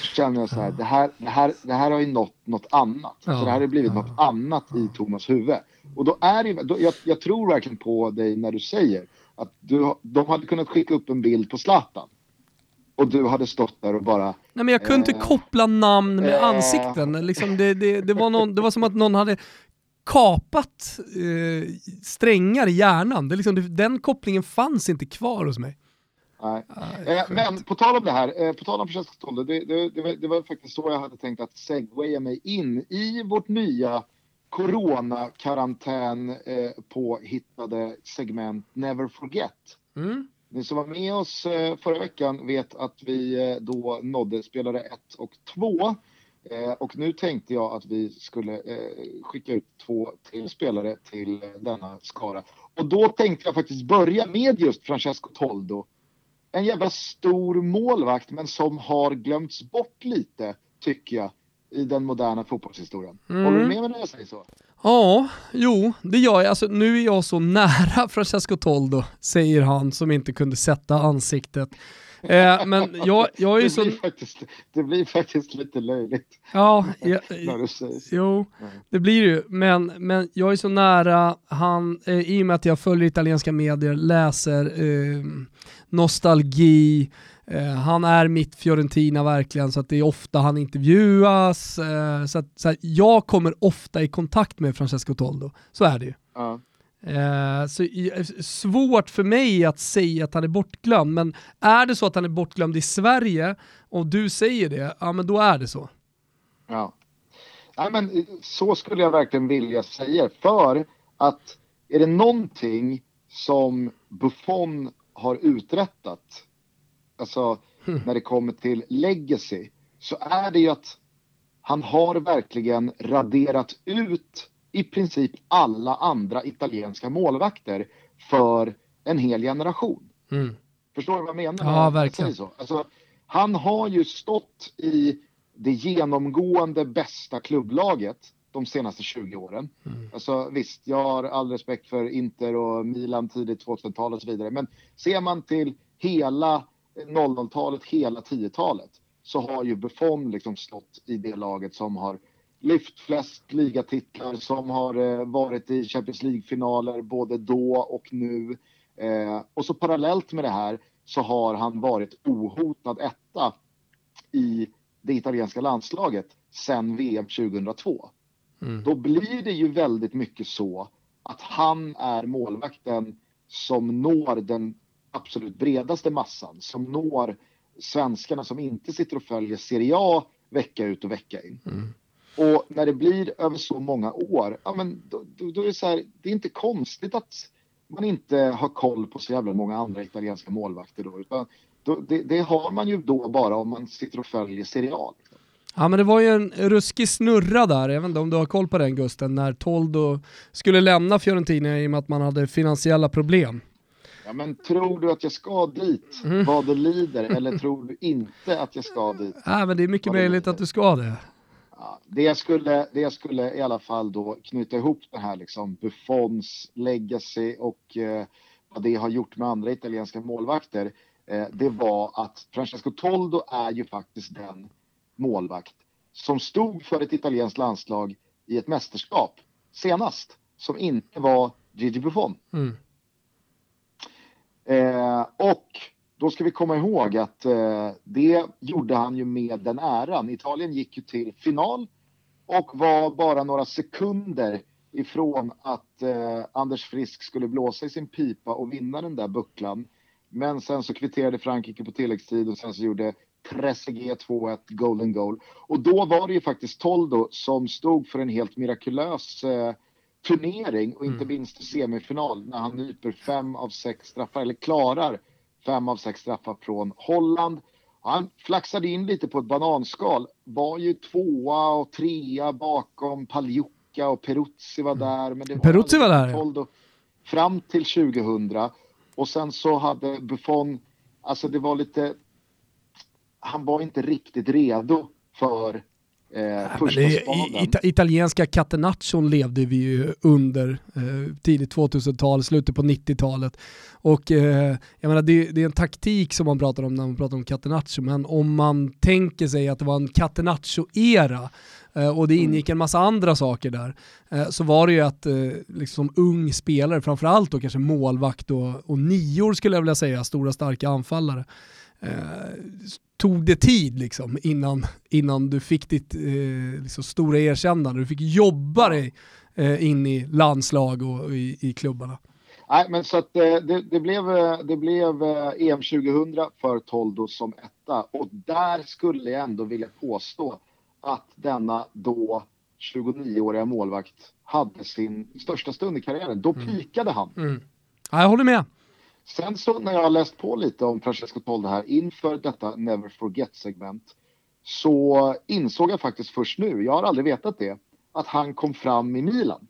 känner jag så här, det här, det här, det här har ju nått något annat. Ja, så det här har blivit ja, något annat i Thomas huvud. Och då är det, då, jag, jag tror verkligen på dig när du säger att du, de hade kunnat skicka upp en bild på Zlatan och du hade stått där och bara... Nej men jag kunde eh, inte koppla namn med eh, ansikten. Liksom det, det, det, var någon, det var som att någon hade kapat eh, strängar i hjärnan. Det liksom, den kopplingen fanns inte kvar hos mig. Nej. Eh, men på tal om det här, eh, på tal om Francesco det, det, det, var, det var faktiskt så jag hade tänkt att segwaya mig in i vårt nya coronakarantän eh, påhittade segment Never Forget. Mm. Ni som var med oss eh, förra veckan vet att vi eh, då nådde spelare 1 och 2. Eh, och nu tänkte jag att vi skulle skicka ut två till spelare till denna skara. Och då tänkte jag faktiskt börja med just Francesco Toldo. En jävla stor målvakt men som har glömts bort lite, tycker jag, i den moderna fotbollshistorien. Mm. Håller du med mig när jag säger så? Ja, jo, det gör jag. Alltså, nu är jag så nära Francesco Toldo, säger han som inte kunde sätta ansiktet. Eh, men jag, jag är ju så... Faktiskt, det blir faktiskt lite löjligt. Ja, jag, jo, det blir det ju. Men, men jag är så nära han, eh, i och med att jag följer italienska medier, läser eh, nostalgi, Eh, han är mitt Fiorentina verkligen, så att det är ofta han intervjuas. Uh, så att, så här, jag kommer ofta i kontakt med Francesco Toldo, så är det ju. Uh. Eh, så, svårt för mig att säga att han är bortglömd, men är det så att han är bortglömd i Sverige och du säger det, ja men då är det så. Ja. ja men så skulle jag verkligen vilja säga, för att är det någonting som Buffon har uträttat, alltså mm. när det kommer till legacy, så är det ju att han har verkligen raderat ut i princip alla andra italienska målvakter för en hel generation. Mm. Förstår du vad jag menar? Ja, verkligen. Så? Alltså, han har ju stått i det genomgående bästa klubblaget de senaste 20 åren. Mm. Alltså visst, jag har all respekt för Inter och Milan tidigt 2000-tal och så vidare. Men ser man till hela 00-talet, hela 10-talet så har ju Buffon liksom stått i det laget som har lyft flest ligatitlar, som har eh, varit i Champions League-finaler både då och nu. Eh, och så parallellt med det här så har han varit ohotad etta i det italienska landslaget sedan VM 2002. Mm. Då blir det ju väldigt mycket så att han är målvakten som når den absolut bredaste massan, som når svenskarna som inte sitter och följer Serie A vecka ut och vecka in. Mm. Och när det blir över så många år, ja men då, då, då är det så här, det är inte konstigt att man inte har koll på så jävla många andra italienska målvakter då, utan då, det, det, har man ju då bara om man sitter och följer Serie A. Liksom. Ja men det var ju en ruskig snurra där, jag vet inte om du har koll på den Gusten, när Toldo skulle lämna Fiorentina i och med att man hade finansiella problem. Ja men tror du att jag ska dit mm. vad det lider eller tror du inte att jag ska dit? Ja men det är mycket möjligt att du ska det. Det, jag skulle, det jag skulle i alla fall då knyta ihop det här liksom Buffons legacy och eh, vad det har gjort med andra italienska målvakter. Eh, det var att Francesco Toldo är ju faktiskt den målvakt som stod för ett italienskt landslag i ett mästerskap senast som inte var Gigi Buffon. Mm. Eh, och då ska vi komma ihåg att eh, det gjorde han ju med den äran. Italien gick ju till final och var bara några sekunder ifrån att eh, Anders Frisk skulle blåsa i sin pipa och vinna den där bucklan. Men sen så kvitterade Frankrike på tilläggstid och sen så gjorde Trezeguet 2-1 golden goal. Och då var det ju faktiskt Toldo som stod för en helt mirakulös eh, turnering och inte mm. minst semifinal när han nyper fem av sex straffar, eller klarar fem av sex straffar från Holland. Han flaxade in lite på ett bananskal, var ju tvåa och trea bakom Paljuka och Peruzzi var mm. där. Men det var Peruzzi var där? Fram till 2000 och sen så hade Buffon, alltså det var lite, han var inte riktigt redo för Eh, första it italienska catenaccion levde vi ju under eh, tidigt 2000-tal, slutet på 90-talet. Och eh, jag menar det, det, är en taktik som man pratar om när man pratar om catenaccio, men om man tänker sig att det var en catenaccio-era eh, och det mm. ingick en massa andra saker där, eh, så var det ju att eh, liksom ung spelare, framförallt då kanske målvakt och, och nior skulle jag vilja säga, stora starka anfallare, tog det tid liksom innan, innan du fick ditt eh, liksom stora erkännande. Du fick jobba dig eh, in i landslag och, i, i klubbarna. Nej, men så att eh, det, det, blev, eh, det blev EM 2000 för Toldo som etta och där skulle jag ändå vilja påstå att denna då 29-åriga målvakt hade sin största stund i karriären. Då mm. pikade han. Mm. Ja, jag håller med. Sen så när jag har läst på lite om Francesco Toldo här inför detta Never Forget-segment så insåg jag faktiskt först nu, jag har aldrig vetat det, att han kom fram i Milan.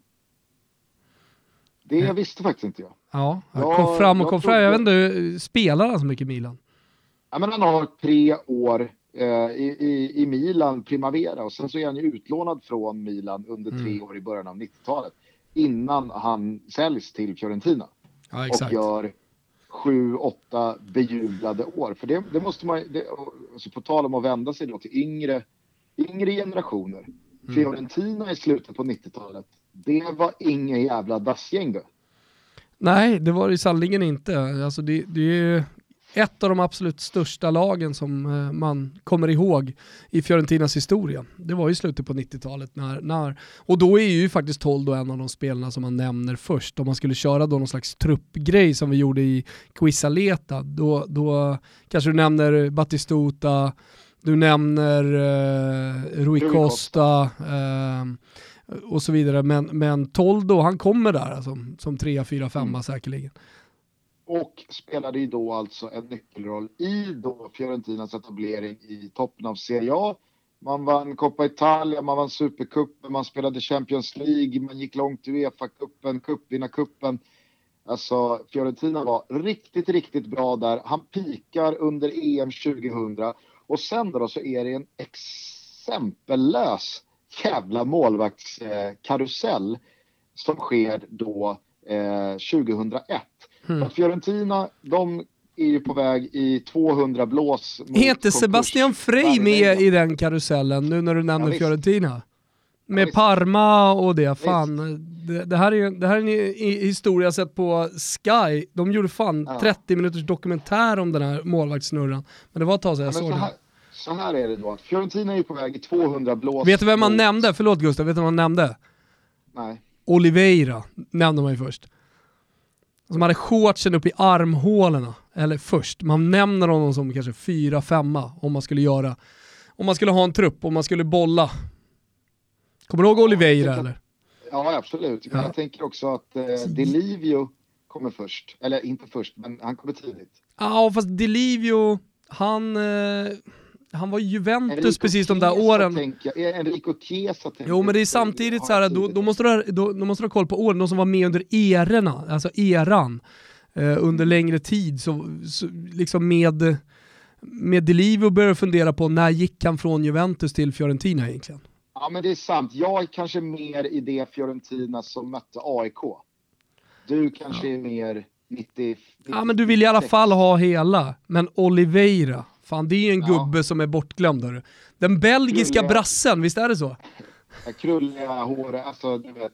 Det jag visste faktiskt inte jag. Ja, han kom fram och kom fram. Jag vet inte, spelar han så mycket i Milan? Ja, men han har tre år eh, i, i, i, Milan, Primavera, och sen så är han ju utlånad från Milan under tre mm. år i början av 90-talet innan han säljs till Fiorentina. Ja, och gör sju, åtta bejublade år. För det, det måste man, det, alltså på tal om att vända sig då till yngre, yngre generationer. Mm. Fiorentina i slutet på 90-talet, det var inga jävla dassgäng då. Nej, det var det sannerligen inte. Alltså det, det, ett av de absolut största lagen som eh, man kommer ihåg i Fiorentinas historia. Det var ju slutet på 90-talet. När, när, och då är ju faktiskt Toldo en av de spelarna som man nämner först. Om man skulle köra då någon slags truppgrej som vi gjorde i Quisaleta, då, då kanske du nämner Battistuta, du nämner eh, Rui Costa eh, och så vidare. Men, men Toldo, han kommer där alltså, som trea, fyra, femma mm. säkerligen. Och spelade ju då alltså en nyckelroll i då Fiorentinas etablering i toppen av Serie A. Man vann Coppa Italia, man vann Supercupen, man spelade Champions League, man gick långt i Uefa-cupen, cupvinnarcupen. Alltså Fiorentina var riktigt, riktigt bra där. Han pikar under EM 2000 och sen då så är det en exempellös jävla målvaktskarusell som sker då 2001. Mm. Fiorentina, de är ju på väg i 200 blås. Heter Sebastian Frey med i den karusellen nu när du nämner ja, Fiorentina? Med ja, Parma och det, fan. Det, det, här är, det här är en historia sett på Sky. De gjorde fan ja. 30 minuters dokumentär om den här målvaktssnurran. Men det var ett tag sedan jag såg den så här är det då, Fiorentina är på väg i 200 blås. Vet du vem man nämnde? Förlåt Gustav, vet du vem man nämnde? Nej. Oliveira nämnde man ju först. Som hade shortsen upp i armhålorna, eller först. Man nämner honom som kanske fyra, femma om man skulle göra, om man skulle ha en trupp, om man skulle bolla. Kommer du ihåg Oliveira ja, eller? Ja absolut, men ja. jag tänker också att eh, Delivio kommer först. Eller inte först, men han kommer tidigt. Ja fast Delivio, han... Eh han var Juventus Enrico precis de där åren. Tänker jag. Enrico Chiesa Jo men det är samtidigt så här, då, då, måste du, då, då måste du ha koll på åren, de som var med under erorna, alltså eran, eh, under längre tid. Så, så, liksom med, med Delivio börjar fundera på när gick han från Juventus till Fiorentina egentligen? Ja men det är sant, jag är kanske mer i det Fiorentina som mötte AIK. Du kanske ja. är mer 90, 90, Ja men du vill i alla fall ha hela, men Oliveira, Fan det är en ja. gubbe som är bortglömd hörru. Den belgiska krulliga, brassen, visst är det så? Krulliga hår, alltså du vet.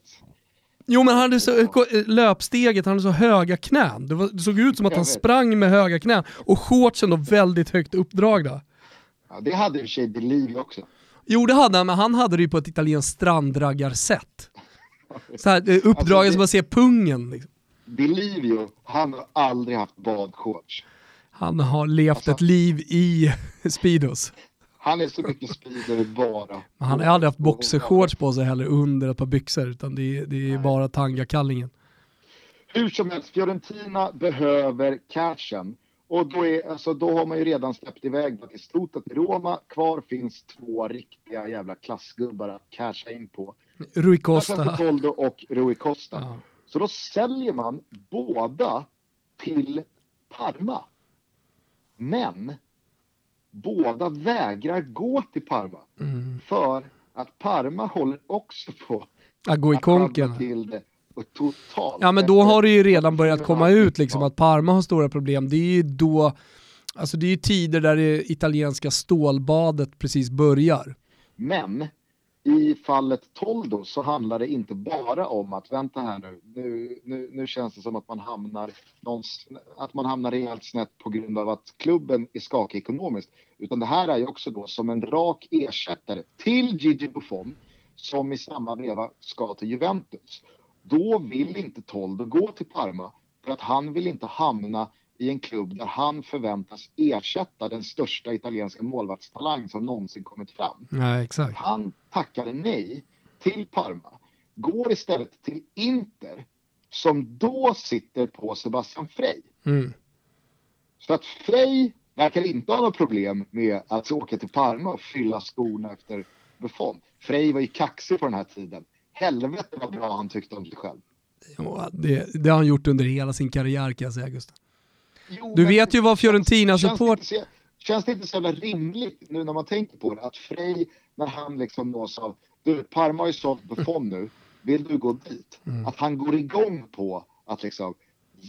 Jo men han hade så, löpsteget, han hade så höga knän. Det, var, det såg ut som att han sprang med höga knän och shortsen då väldigt högt uppdragna. Ja, det hade i och för sig Delivi också. Jo det hade han, men han hade det ju på ett italienskt strandraggarsätt. Så här, uppdragen alltså, som man ser pungen. Liksom. Delivio, han har aldrig haft badshorts. Han har levt alltså, ett liv i Speedos. Han är så mycket Speedo bara. Han har aldrig haft boxershorts på sig heller under ett par byxor utan det är, det är bara tangakallingen. Hur som helst, Fiorentina behöver cashen. Och då, är, alltså, då har man ju redan släppt iväg Batistuta till Roma. Kvar finns två riktiga jävla klassgubbar att casha in på. Rui Costa. och Rui Costa. Ja. Så då säljer man båda till Parma. Men båda vägrar gå till Parma. Mm. För att Parma håller också på att gå i konken. till det totalt. Ja men då har det ju redan börjat komma ut liksom att Parma har stora problem. Det är ju då, alltså det är ju tider där det italienska stålbadet precis börjar. Men i fallet Toldo så handlar det inte bara om att vänta här nu, nu, nu, nu känns det som att man hamnar att man hamnar rejält snett på grund av att klubben är skakig ekonomiskt. Utan det här är ju också då som en rak ersättare till Gigi Buffon som i samma veva ska till Juventus. Då vill inte Toldo gå till Parma för att han vill inte hamna i en klubb där han förväntas ersätta den största italienska målvaktstalang som någonsin kommit fram. Ja, exakt. Han tackade nej till Parma, går istället till Inter som då sitter på Sebastian Frey. Mm. Så att Frey verkar inte ha något problem med att åka till Parma och fylla skorna efter Buffon. Frey var ju kaxig på den här tiden. Helvete vad bra han tyckte om sig själv. Ja, det, det har han gjort under hela sin karriär kan jag säga Gustav. Jo, du vet ju vad Fiorentina support... Känns, känns det inte så jävla rimligt nu när man tänker på det att Frej när han liksom nås av, du Parma har ju sålt Buffon nu, vill du gå dit? Mm. Att han går igång på att liksom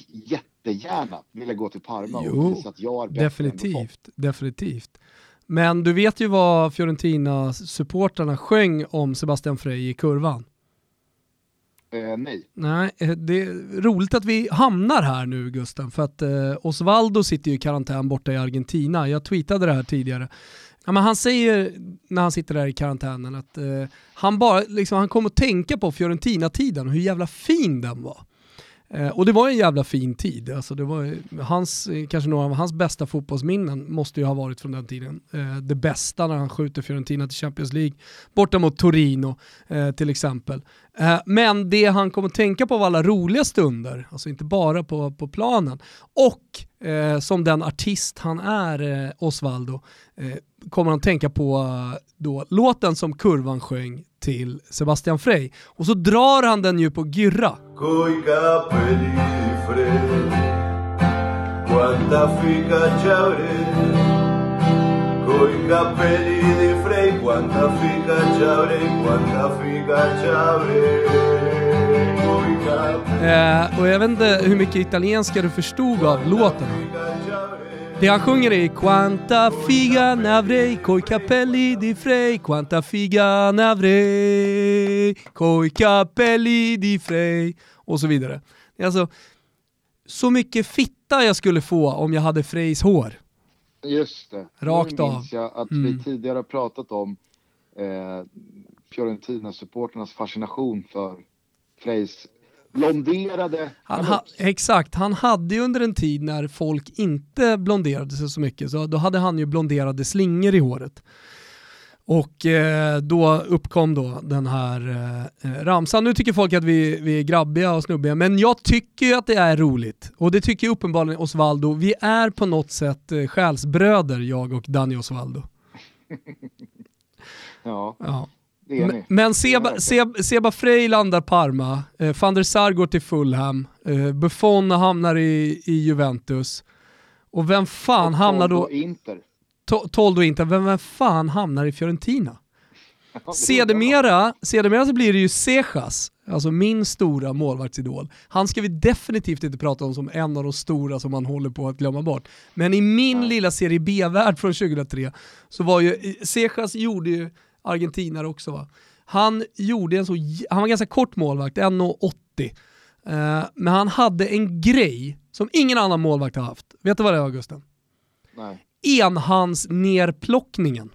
jättegärna vilja gå till Parma jo, och visa att jag är bättre definitivt, definitivt. Men du vet ju vad Fiorentina-supportrarna sjöng om Sebastian Frey i kurvan. Eh, nej. Nej, eh, det är roligt att vi hamnar här nu Gusten, för att eh, Osvaldo sitter ju i karantän borta i Argentina. Jag tweetade det här tidigare. Ja, men han säger när han sitter där i karantänen att eh, han, bara, liksom, han kom att tänka på Fiorentina-tiden och hur jävla fin den var. Eh, och det var en jävla fin tid. Alltså det var hans, kanske några av hans bästa fotbollsminnen måste ju ha varit från den tiden. Eh, det bästa när han skjuter Fiorentina till Champions League, borta mot Torino eh, till exempel. Men det han kom att tänka på var alla roliga stunder, alltså inte bara på, på planen. Och eh, som den artist han är, eh, Osvaldo, kommer han tänka på då, låten som Kurvan sjöng till Sebastian Frey. Och så drar han den ju på gyrra. Eh, och jag vet inte hur mycket italienska du förstod av låten. Det han sjunger är Quanta figa navrei coi capelli di Frey Quanta figa navrei coi capelli di Frey och så vidare. Det är alltså så mycket fitta jag skulle få om jag hade Freys hår. Just det. Rakt nu av. minns jag att mm. vi tidigare pratat om eh, Fiorentina-supporternas fascination för Freys blonderade han ha, Exakt, han hade ju under en tid när folk inte blonderade sig så mycket, så då hade han ju blonderade slingor i håret. Och eh, då uppkom då den här eh, eh, ramsan. Nu tycker folk att vi, vi är grabbiga och snubbiga, men jag tycker ju att det är roligt. Och det tycker uppenbarligen Osvaldo. Vi är på något sätt eh, själsbröder, jag och Danny Osvaldo. ja. ja. Men, men Seba, Seba, Seba Frey landar Parma, eh, van der Sar går till Fulham, eh, Buffon hamnar i, i Juventus. Och vem fan och hamnar då... Inter. Toldo Inter, vem, vem fan hamnar i Fiorentina? Sedermera, sedermera så blir det ju Sejas, alltså min stora målvaktsidol. Han ska vi definitivt inte prata om som en av de stora som man håller på att glömma bort. Men i min Nej. lilla serie B-värld från 2003 så var ju, Sejas gjorde ju argentinare också va. Han gjorde en så, han var ganska kort målvakt, 1,80. Uh, men han hade en grej som ingen annan målvakt har haft. Vet du vad det var Gusten? Nej. Enhands nerplockningen.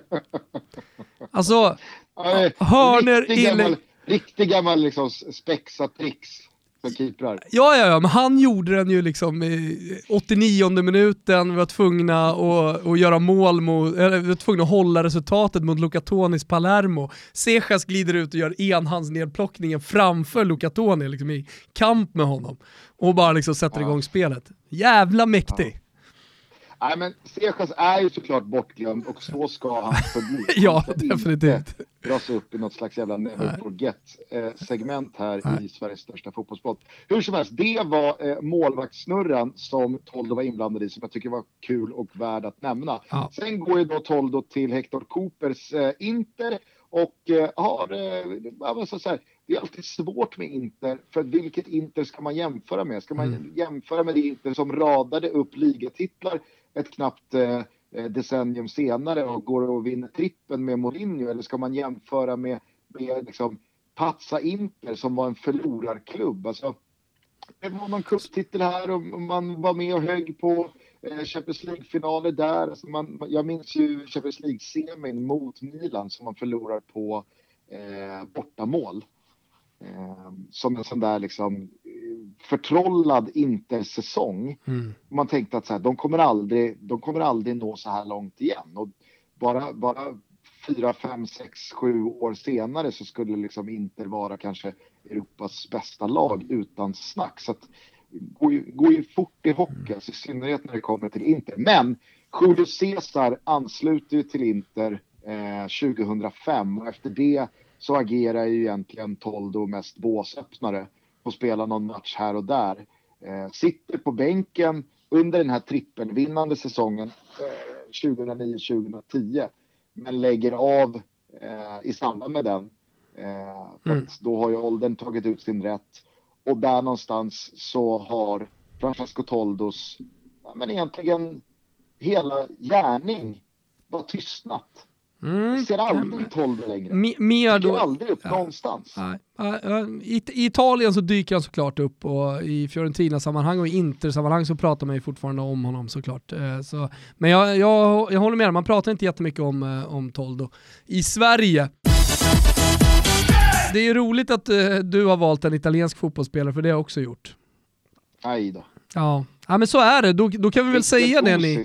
alltså, hörner... Riktig gammal, riktig gammal liksom spexatrix för keeprar. Ja, ja, ja, men han gjorde den ju liksom i 89 minuten, vi var tvungna att, att göra mål mot, eller vi var tvungna att hålla resultatet mot Lucatonis Palermo. Sejas glider ut och gör enhandsnedplockningen framför Lucatoni liksom i kamp med honom och bara liksom sätter ja. igång spelet. Jävla mäktig. Ja. Nej men Sejas är ju såklart bortglömd och så ska han förbli. ja, definitivt. Dras upp i något slags jävla never forget eh, segment här Nej. i Sveriges största fotbollspodd. Hur som helst, det var eh, målvaktssnurran som Toldo var inblandad i som jag tycker var kul och värd att nämna. Ja. Sen går ju då Toldo till Hector Coopers eh, Inter och eh, har, eh, så här, det är alltid svårt med Inter, för vilket Inter ska man jämföra med? Ska man mm. jämföra med det Inter som radade upp ligatitlar ett knappt eh, decennium senare och går och vinner trippen med Mourinho eller ska man jämföra med, med liksom, Pazza Inter som var en förlorarklubb? Alltså, det var någon cuptitel här och man var med och högg på eh, Champions League-finaler där. Alltså man, jag minns ju Champions League-semin mot Milan som man förlorar på eh, bortamål. Eh, som en sån där liksom förtrollad intersäsong. Mm. Man tänkte att så här, de, kommer aldrig, de kommer aldrig nå så här långt igen. Och bara, bara fyra, fem, sex, sju år senare så skulle liksom Inter vara kanske Europas bästa lag utan snack. Så att går ju, går ju fort i hockey, alltså, i synnerhet när det kommer till Inter. Men Julio Cesar ansluter ju till Inter eh, 2005 och efter det så agerar ju egentligen Toldo mest båsöppnare och spela någon match här och där. Eh, sitter på bänken under den här trippelvinnande säsongen eh, 2009-2010 men lägger av eh, i samband med den. Eh, mm. Då har ju åldern tagit ut sin rätt och där någonstans så har Francesco Toldos men egentligen hela gärning var tystnat. Mm. Ser aldrig Toldo längre. M mer då... aldrig upp ja. någonstans. I, I, Italien så dyker han såklart upp och i Fiorentina-sammanhang och i Inter-sammanhang så pratar man ju fortfarande om honom såklart. Eh, så, men jag, jag, jag håller med, man pratar inte jättemycket om, eh, om Toldo. I Sverige det är roligt att uh, du har valt en italiensk fotbollsspelare, för det har jag också gjort. Aj då. Ja. ja, men så är det. Då, då kan vi väl säga det ni...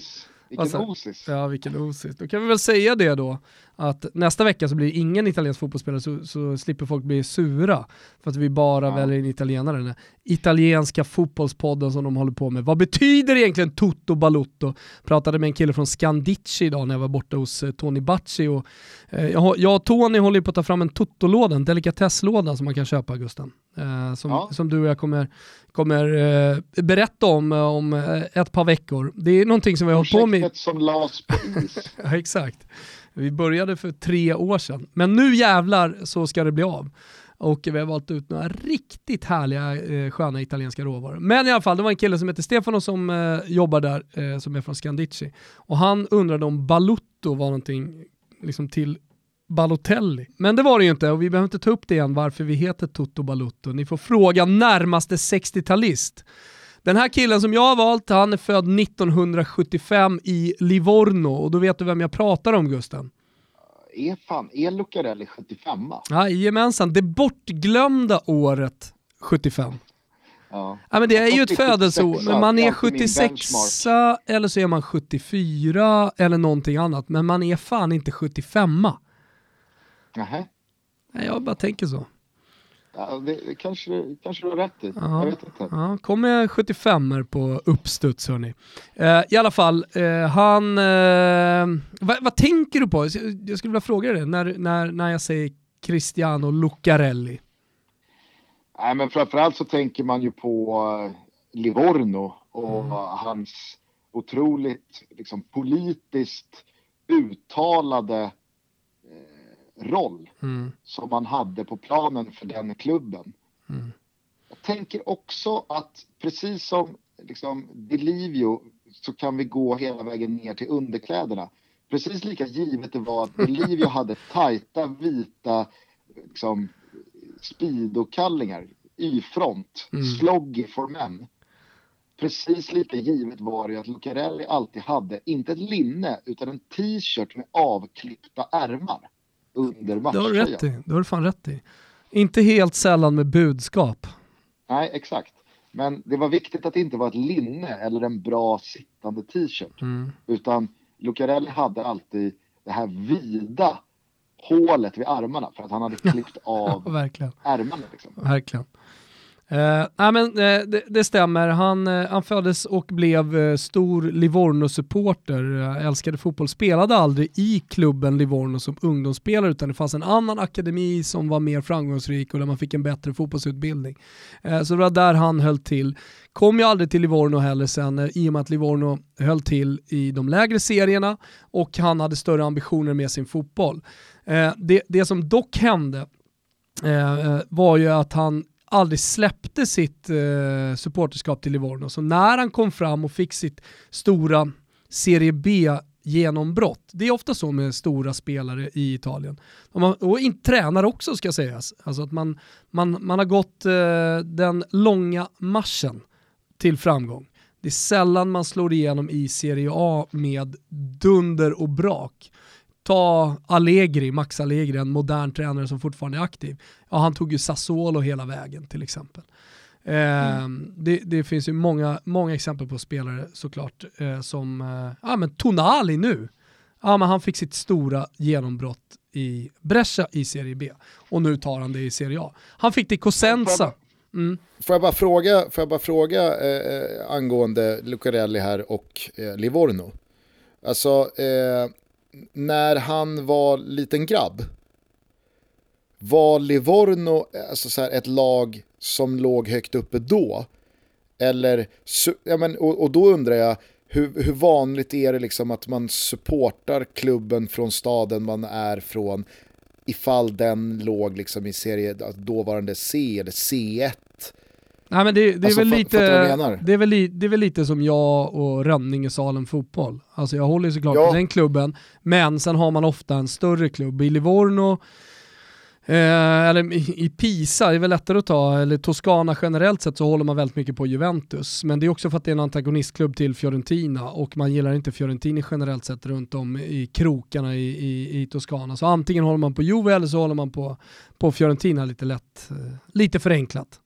Vilken osis. Ja, vilken osis. Då kan vi väl säga det då, att nästa vecka så blir det ingen italiensk fotbollsspelare så, så slipper folk bli sura för att vi bara ja. väljer en italienare. Den italienska fotbollspodden som de håller på med. Vad betyder egentligen Toto Balutto? Pratade med en kille från Scandici idag när jag var borta hos eh, Tony Bacci och eh, jag, jag och Tony håller på att ta fram en Toto-låda, en delikatesslåda som man kan köpa Gusten. Eh, som, ja. som du och jag kommer, kommer eh, berätta om eh, om eh, ett par veckor. Det är någonting som vi har hållit på med. Projektet som lades på is. ja, exakt. Vi började för tre år sedan. Men nu jävlar så ska det bli av. Och vi har valt ut några riktigt härliga eh, sköna italienska råvaror. Men i alla fall, det var en kille som heter Stefano som eh, jobbar där, eh, som är från Scandici. Och han undrade om Balutto var någonting liksom till Balotelli. Men det var det ju inte och vi behöver inte ta upp det igen varför vi heter Toto Balutto. Ni får fråga närmaste 60-talist. Den här killen som jag har valt, han är född 1975 i Livorno och då vet du vem jag pratar om Gusten. Är, fan, är Lucarelli 75? Jajamensan, det bortglömda året 75. Ja. ja men det är ju ett födelseår, men man är 76 eller så är man 74 eller någonting annat, men man är fan inte 75 Nähä. Nej, jag bara tänker så. Ja, det, det kanske, kanske du har rätt i. Ja, jag vet inte. Ja, kom med 75 på uppstuds hörni. Eh, I alla fall, eh, han... Eh, vad, vad, tänker du på? Jag skulle vilja fråga dig när, när, när jag säger Cristiano Lucarelli. Nej, men framförallt så tänker man ju på uh, Livorno och mm. hans otroligt liksom, politiskt uttalade roll mm. som man hade på planen för den klubben. Mm. Jag tänker också att precis som liksom Delivio så kan vi gå hela vägen ner till underkläderna. Precis lika givet det var att Delivio hade tajta vita liksom, speedokallingar, Y-front, mm. sloggy for men. Precis lika givet var det att Lucarelli alltid hade, inte ett linne, utan en t-shirt med avklippta ärmar under matchtröjan. Det har du rätt i. Det har du fan rätt i. Inte helt sällan med budskap. Nej, exakt. Men det var viktigt att det inte var ett linne eller en bra sittande t-shirt. Mm. Utan Lucarelli hade alltid det här vida hålet vid armarna för att han hade klippt av ja, ärmarna. Liksom. Verkligen. Uh, nej men, uh, det, det, stämmer, han, uh, han föddes och blev uh, stor Livorno-supporter, älskade fotboll, spelade aldrig i klubben Livorno som ungdomsspelare utan det fanns en annan akademi som var mer framgångsrik och där man fick en bättre fotbollsutbildning. så det var där han höll till. Kom ju aldrig till Livorno heller sen i och med att Livorno höll till i de lägre serierna och han hade större ambitioner med sin fotboll. det, det som dock hände var ju att han aldrig släppte sitt eh, supporterskap till Livorno. Så när han kom fram och fick sitt stora Serie B genombrott. Det är ofta så med stora spelare i Italien. Och, man, och in, tränare också ska sägas. Alltså att man, man, man har gått eh, den långa marschen till framgång. Det är sällan man slår igenom i Serie A med dunder och brak ta Allegri, Max Allegri, en modern tränare som fortfarande är aktiv. Ja, han tog ju Sassuolo hela vägen till exempel. Eh, mm. det, det, finns ju många, många exempel på spelare såklart eh, som, eh, ja men Tonali nu, ja men han fick sitt stora genombrott i Brescia i Serie B och nu tar han det i Serie A. Han fick det i Cosenza. Mm. Får jag bara fråga, får jag bara fråga eh, angående Lucarelli här och Livorno? Alltså, när han var liten grabb, var Livorno alltså så här, ett lag som låg högt uppe då? Eller, ja, men, och, och då undrar jag, hur, hur, vanligt är det liksom att man supportar klubben från staden man är från ifall den låg liksom i serie, dåvarande C eller C1? Nej, men det, det alltså, är väl lite, det är väl, det är väl lite som jag och Rönninge Salem fotboll. Alltså jag håller såklart ja. på den klubben, men sen har man ofta en större klubb. I Livorno Eh, eller i Pisa, det är väl lättare att ta, eller Toscana generellt sett så håller man väldigt mycket på Juventus. Men det är också för att det är en antagonistklubb till Fiorentina och man gillar inte Fiorentini generellt sett runt om i krokarna i, i, i Toscana. Så antingen håller man på Juve eller så håller man på, på Fiorentina lite lätt, eh, lite förenklat.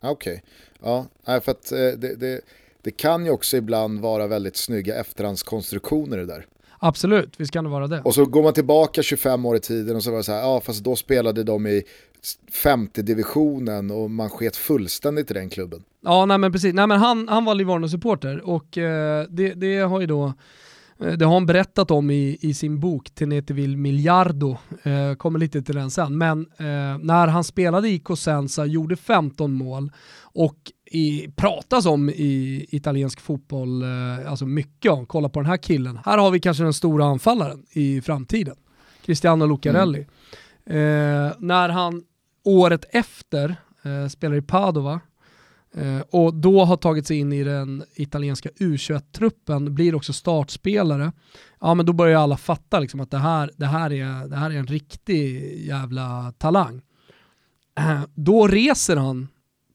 Okej, okay. ja, för att eh, det, det, det kan ju också ibland vara väldigt snygga efterhandskonstruktioner det där. Absolut, visst kan det vara det. Och så går man tillbaka 25 år i tiden och så var det så här, ja fast då spelade de i femte divisionen och man sket fullständigt i den klubben. Ja, nej men precis. Nej, men han, han var Livorno-supporter och eh, det, det har ju då det har han berättat om i, i sin bok Teneteville Miliardo, eh, kommer lite till den sen. Men eh, när han spelade i Cosenza, gjorde 15 mål och i, pratas om i italiensk fotboll, eh, alltså mycket om, kolla på den här killen. Här har vi kanske den stora anfallaren i framtiden, Cristiano Lucarelli. Mm. Eh, när han året efter eh, spelar i Padova eh, Eh, och då har tagit sig in i den italienska U21-truppen, blir också startspelare, ja men då börjar alla fatta liksom att det här, det, här är, det här är en riktig jävla talang. Eh, då reser han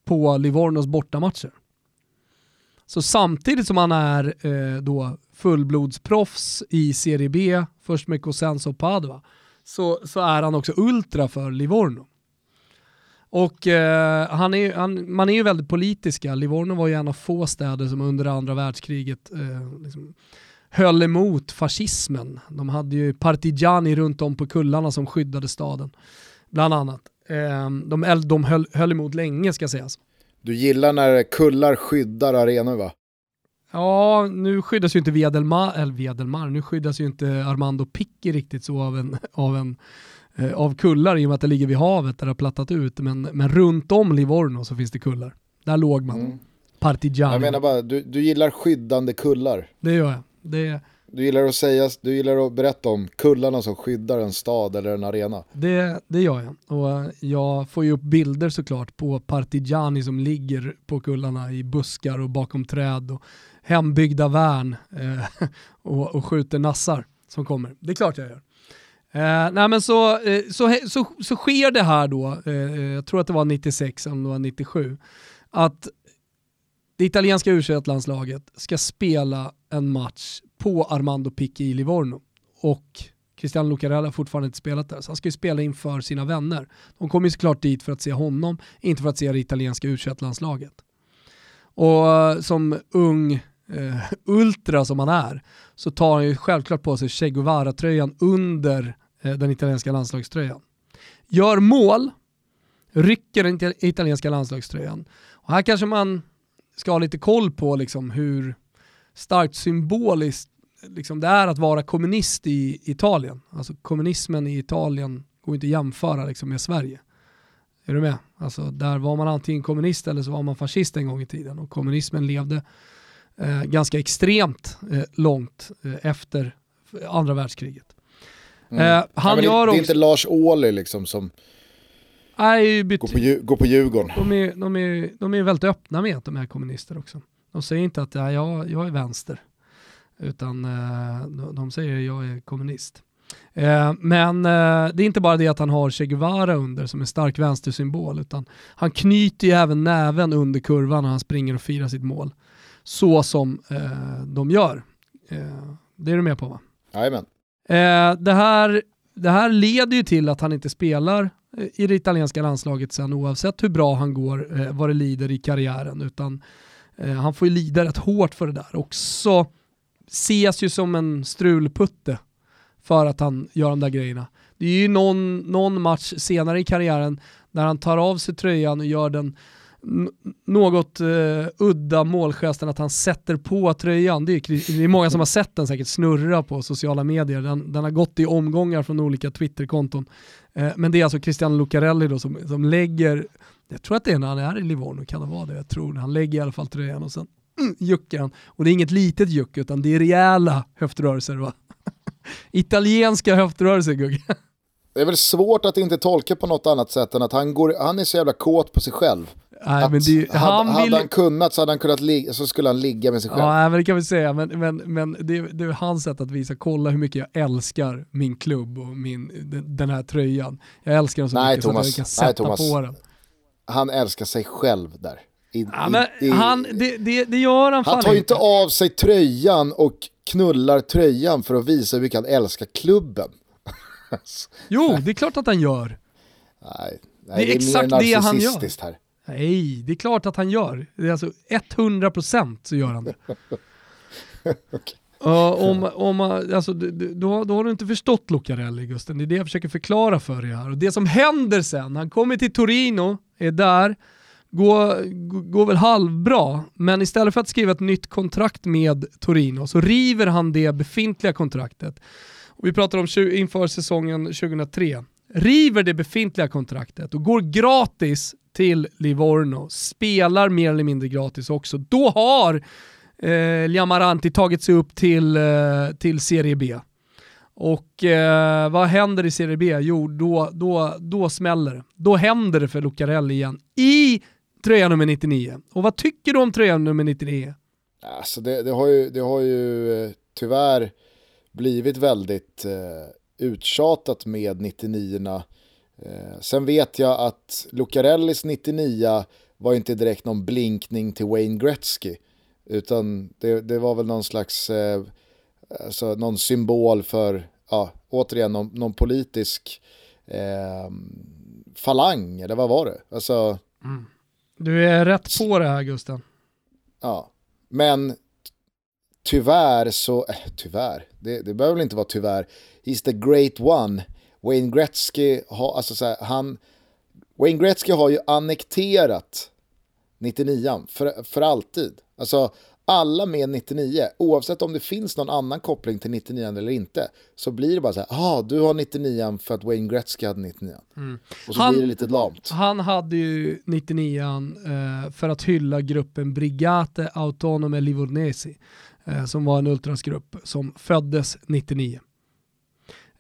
på Livornos bortamatcher. Så samtidigt som han är eh, då fullblodsproffs i Serie B, först med Cosenza och Padua, så, så är han också ultra för Livorno. Och eh, han är, han, man är ju väldigt politiska. Livorno var ju en av få städer som under andra världskriget eh, liksom, höll emot fascismen. De hade ju partigiani runt om på kullarna som skyddade staden, bland annat. Eh, de, de höll, höll emot länge ska sägas. Du gillar när kullar skyddar arenor va? Ja, nu skyddas ju inte Vedelmar, eller Vedelmar, nu skyddas ju inte Armando Picchi riktigt så av, en, av, en, av kullar i och med att det ligger vid havet där det har plattat ut. Men, men runt om Livorno så finns det kullar. Där låg man. Mm. Partigiano. Jag menar bara, du, du gillar skyddande kullar. Det gör jag. Det, du gillar att säga, du gillar att berätta om kullarna som skyddar en stad eller en arena. Det, det gör jag. Och jag får ju upp bilder såklart på Partigiani som ligger på kullarna i buskar och bakom träd och hembyggda värn eh, och, och skjuter nassar som kommer. Det är klart jag gör. Eh, nej men så, eh, så, så, så sker det här då, eh, eh jag tror att det var 96 eller det var 97, att det italienska u landslaget ska spela en match på Armando Picchi i Livorno. Och Cristiano Lucarella har fortfarande inte spelat där, så han ska ju spela inför sina vänner. De kommer ju såklart dit för att se honom, inte för att se det italienska u landslaget Och eh, som ung uh, ultra som han är, så tar han ju självklart på sig Che Guevara-tröjan under Eh, den italienska landslagströjan. Gör mål, rycker den italienska landslagströjan. Och här kanske man ska ha lite koll på liksom hur starkt symboliskt liksom det är att vara kommunist i Italien. Alltså kommunismen i Italien går inte att jämföra liksom med Sverige. Är du med? Alltså där var man antingen kommunist eller så var man fascist en gång i tiden och kommunismen levde eh, ganska extremt eh, långt eh, efter andra världskriget. Mm. Eh, han ja, gör det, det är inte Lars Ohly liksom som Nej, går, på, går på Djurgården. De är, de, är, de är väldigt öppna med att de är kommunister också. De säger inte att ja, jag, jag är vänster, utan eh, de säger att jag är kommunist. Eh, men eh, det är inte bara det att han har Che Guevara under som en stark vänstersymbol, utan han knyter ju även näven under kurvan när han springer och firar sitt mål. Så som de gör. det är du med på va? Jajamän. Eh, det, här, det här leder ju till att han inte spelar eh, i det italienska landslaget sen oavsett hur bra han går eh, vad det lider i karriären, utan Eh, han får ju lida rätt hårt för det där. Också ses ju som en strulputte för att han gör de där grejerna. Det är ju någon, någon match senare i karriären när han tar av sig tröjan och gör den något uh, udda målgesten att han sätter på tröjan. Det är, det är många som har sett den säkert snurra på sociala medier. Den, den har gått i omgångar från olika Twitterkonton. Uh, men det är alltså Cristiano Lucarelli då som, som lägger jag tror att det är när han är i Livorno, kan det vara det? Jag tror Han lägger i alla fall tröjan och sen mm, juckar han. Och det är inget litet juck utan det är rejäla höftrörelser va? Italienska höftrörelser Gugge. Det är väl svårt att inte tolka på något annat sätt än att han, går, han är så jävla kåt på sig själv. Nej, men det, han hade, vill... han kunnat så, hade han kunnat ligga, så skulle han ligga med sig själv. Ja, men det kan vi säga. Men, men, men det, det är hans sätt att visa, kolla hur mycket jag älskar min klubb och min, den här tröjan. Jag älskar den så nej, mycket Thomas, så att jag kan sätta nej, Thomas, på den. Han älskar sig själv där. I, ja, men i, han, det, det, det gör han Han tar ju inte av sig tröjan och knullar tröjan för att visa hur mycket han älskar klubben. jo, det är klart att han gör. Nej, nej det är, det är exakt det han gör. Här. Nej, det är klart att han gör. Det är alltså 100% så gör han det. okay. Uh, om, om, alltså, då, då har du inte förstått Lucarelli Gusten, det är det jag försöker förklara för dig här. Och det som händer sen, han kommer till Torino, är där, går, går väl halvbra, men istället för att skriva ett nytt kontrakt med Torino så river han det befintliga kontraktet. Och vi pratar om inför säsongen 2003. River det befintliga kontraktet och går gratis till Livorno, spelar mer eller mindre gratis också. Då har eh, Liamaranti tagit sig upp till, eh, till Serie B. Och eh, vad händer i Serie B? Jo, då, då, då smäller det. Då händer det för Lucarelli igen i tröja nummer 99. Och vad tycker du om tröja nummer 99? Alltså det, det har ju, det har ju eh, tyvärr blivit väldigt eh, uttjatat med 99 Sen vet jag att Lucarellis 99 var inte direkt någon blinkning till Wayne Gretzky. Utan det, det var väl någon slags, eh, alltså någon symbol för, ja, återigen någon, någon politisk eh, falang, eller vad var det? Alltså, mm. Du är rätt på det här Gusten. Ja, men tyvärr så, äh, tyvärr, det, det behöver väl inte vara tyvärr. He's the great one. Wayne Gretzky har, alltså så här, han, Wayne Gretzky har ju annekterat 99 för, för alltid. Alltså alla med 99, oavsett om det finns någon annan koppling till 99 eller inte, så blir det bara så här, ah, du har 99 för att Wayne Gretzky hade 99. Mm. Och så han, blir det lite lamt. Han hade ju 99 eh, för att hylla gruppen Brigate Autonome Livornesi, eh, som var en ultrasgrupp som föddes 99.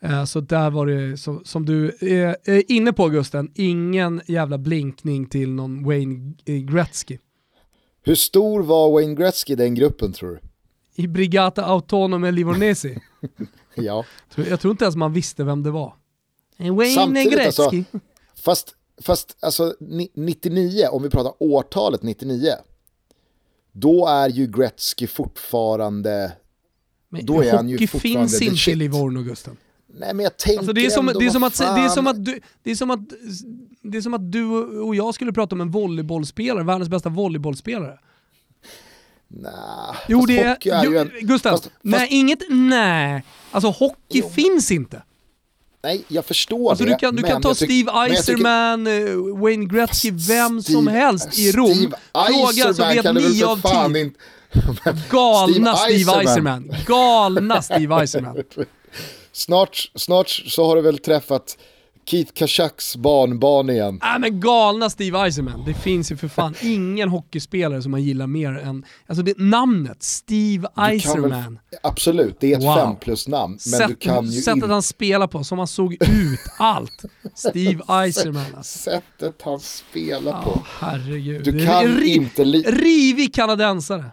Eh, så där var det, så, som du är inne på Gusten, ingen jävla blinkning till någon Wayne Gretzky. Hur stor var Wayne Gretzky i den gruppen tror du? I Brigata Autonome Livornesi? ja. Jag tror inte ens man visste vem det var. Wayne Samtidigt, alltså, Gretzky. Alltså, fast, fast alltså 99, om vi pratar årtalet 99, då är ju Gretzky fortfarande... Men då är han ju fortfarande finns inte i Livorno, Gusten. Nej men jag tänker alltså det är som, ändå, det är som att, det är som att du, det är som att det är som att du och jag skulle prata om en volleybollspelare, världens bästa volleybollspelare. Nah, jo det är, är jo, en, Gustav, fast, nej fast, inget nej. Alltså hockey jo. finns inte. Nej, jag förstår alltså, det. Du kan, du kan ta Steve Eiserman, tycker, eh, Wayne Gretzky, vem Steve, som helst i Rom. Steve Fråga så vet nio av tio. Galna Steve Eiserman. Galna Steve Eiserman. snart, snart så har du väl träffat Keith Kachaks barnbarn igen. Äh, men galna Steve Eisenman. Det finns ju för fan ingen hockeyspelare som man gillar mer än, alltså det namnet, Steve Eisenman. absolut, det är ett wow. fem plus namn. Men Sätt, du kan ju sättet in... han spelar på, som han såg ut, allt. Steve Eisenman. Alltså. Sättet han spelar på. Oh, herregud. Du kan riv, inte... Rivig kanadensare.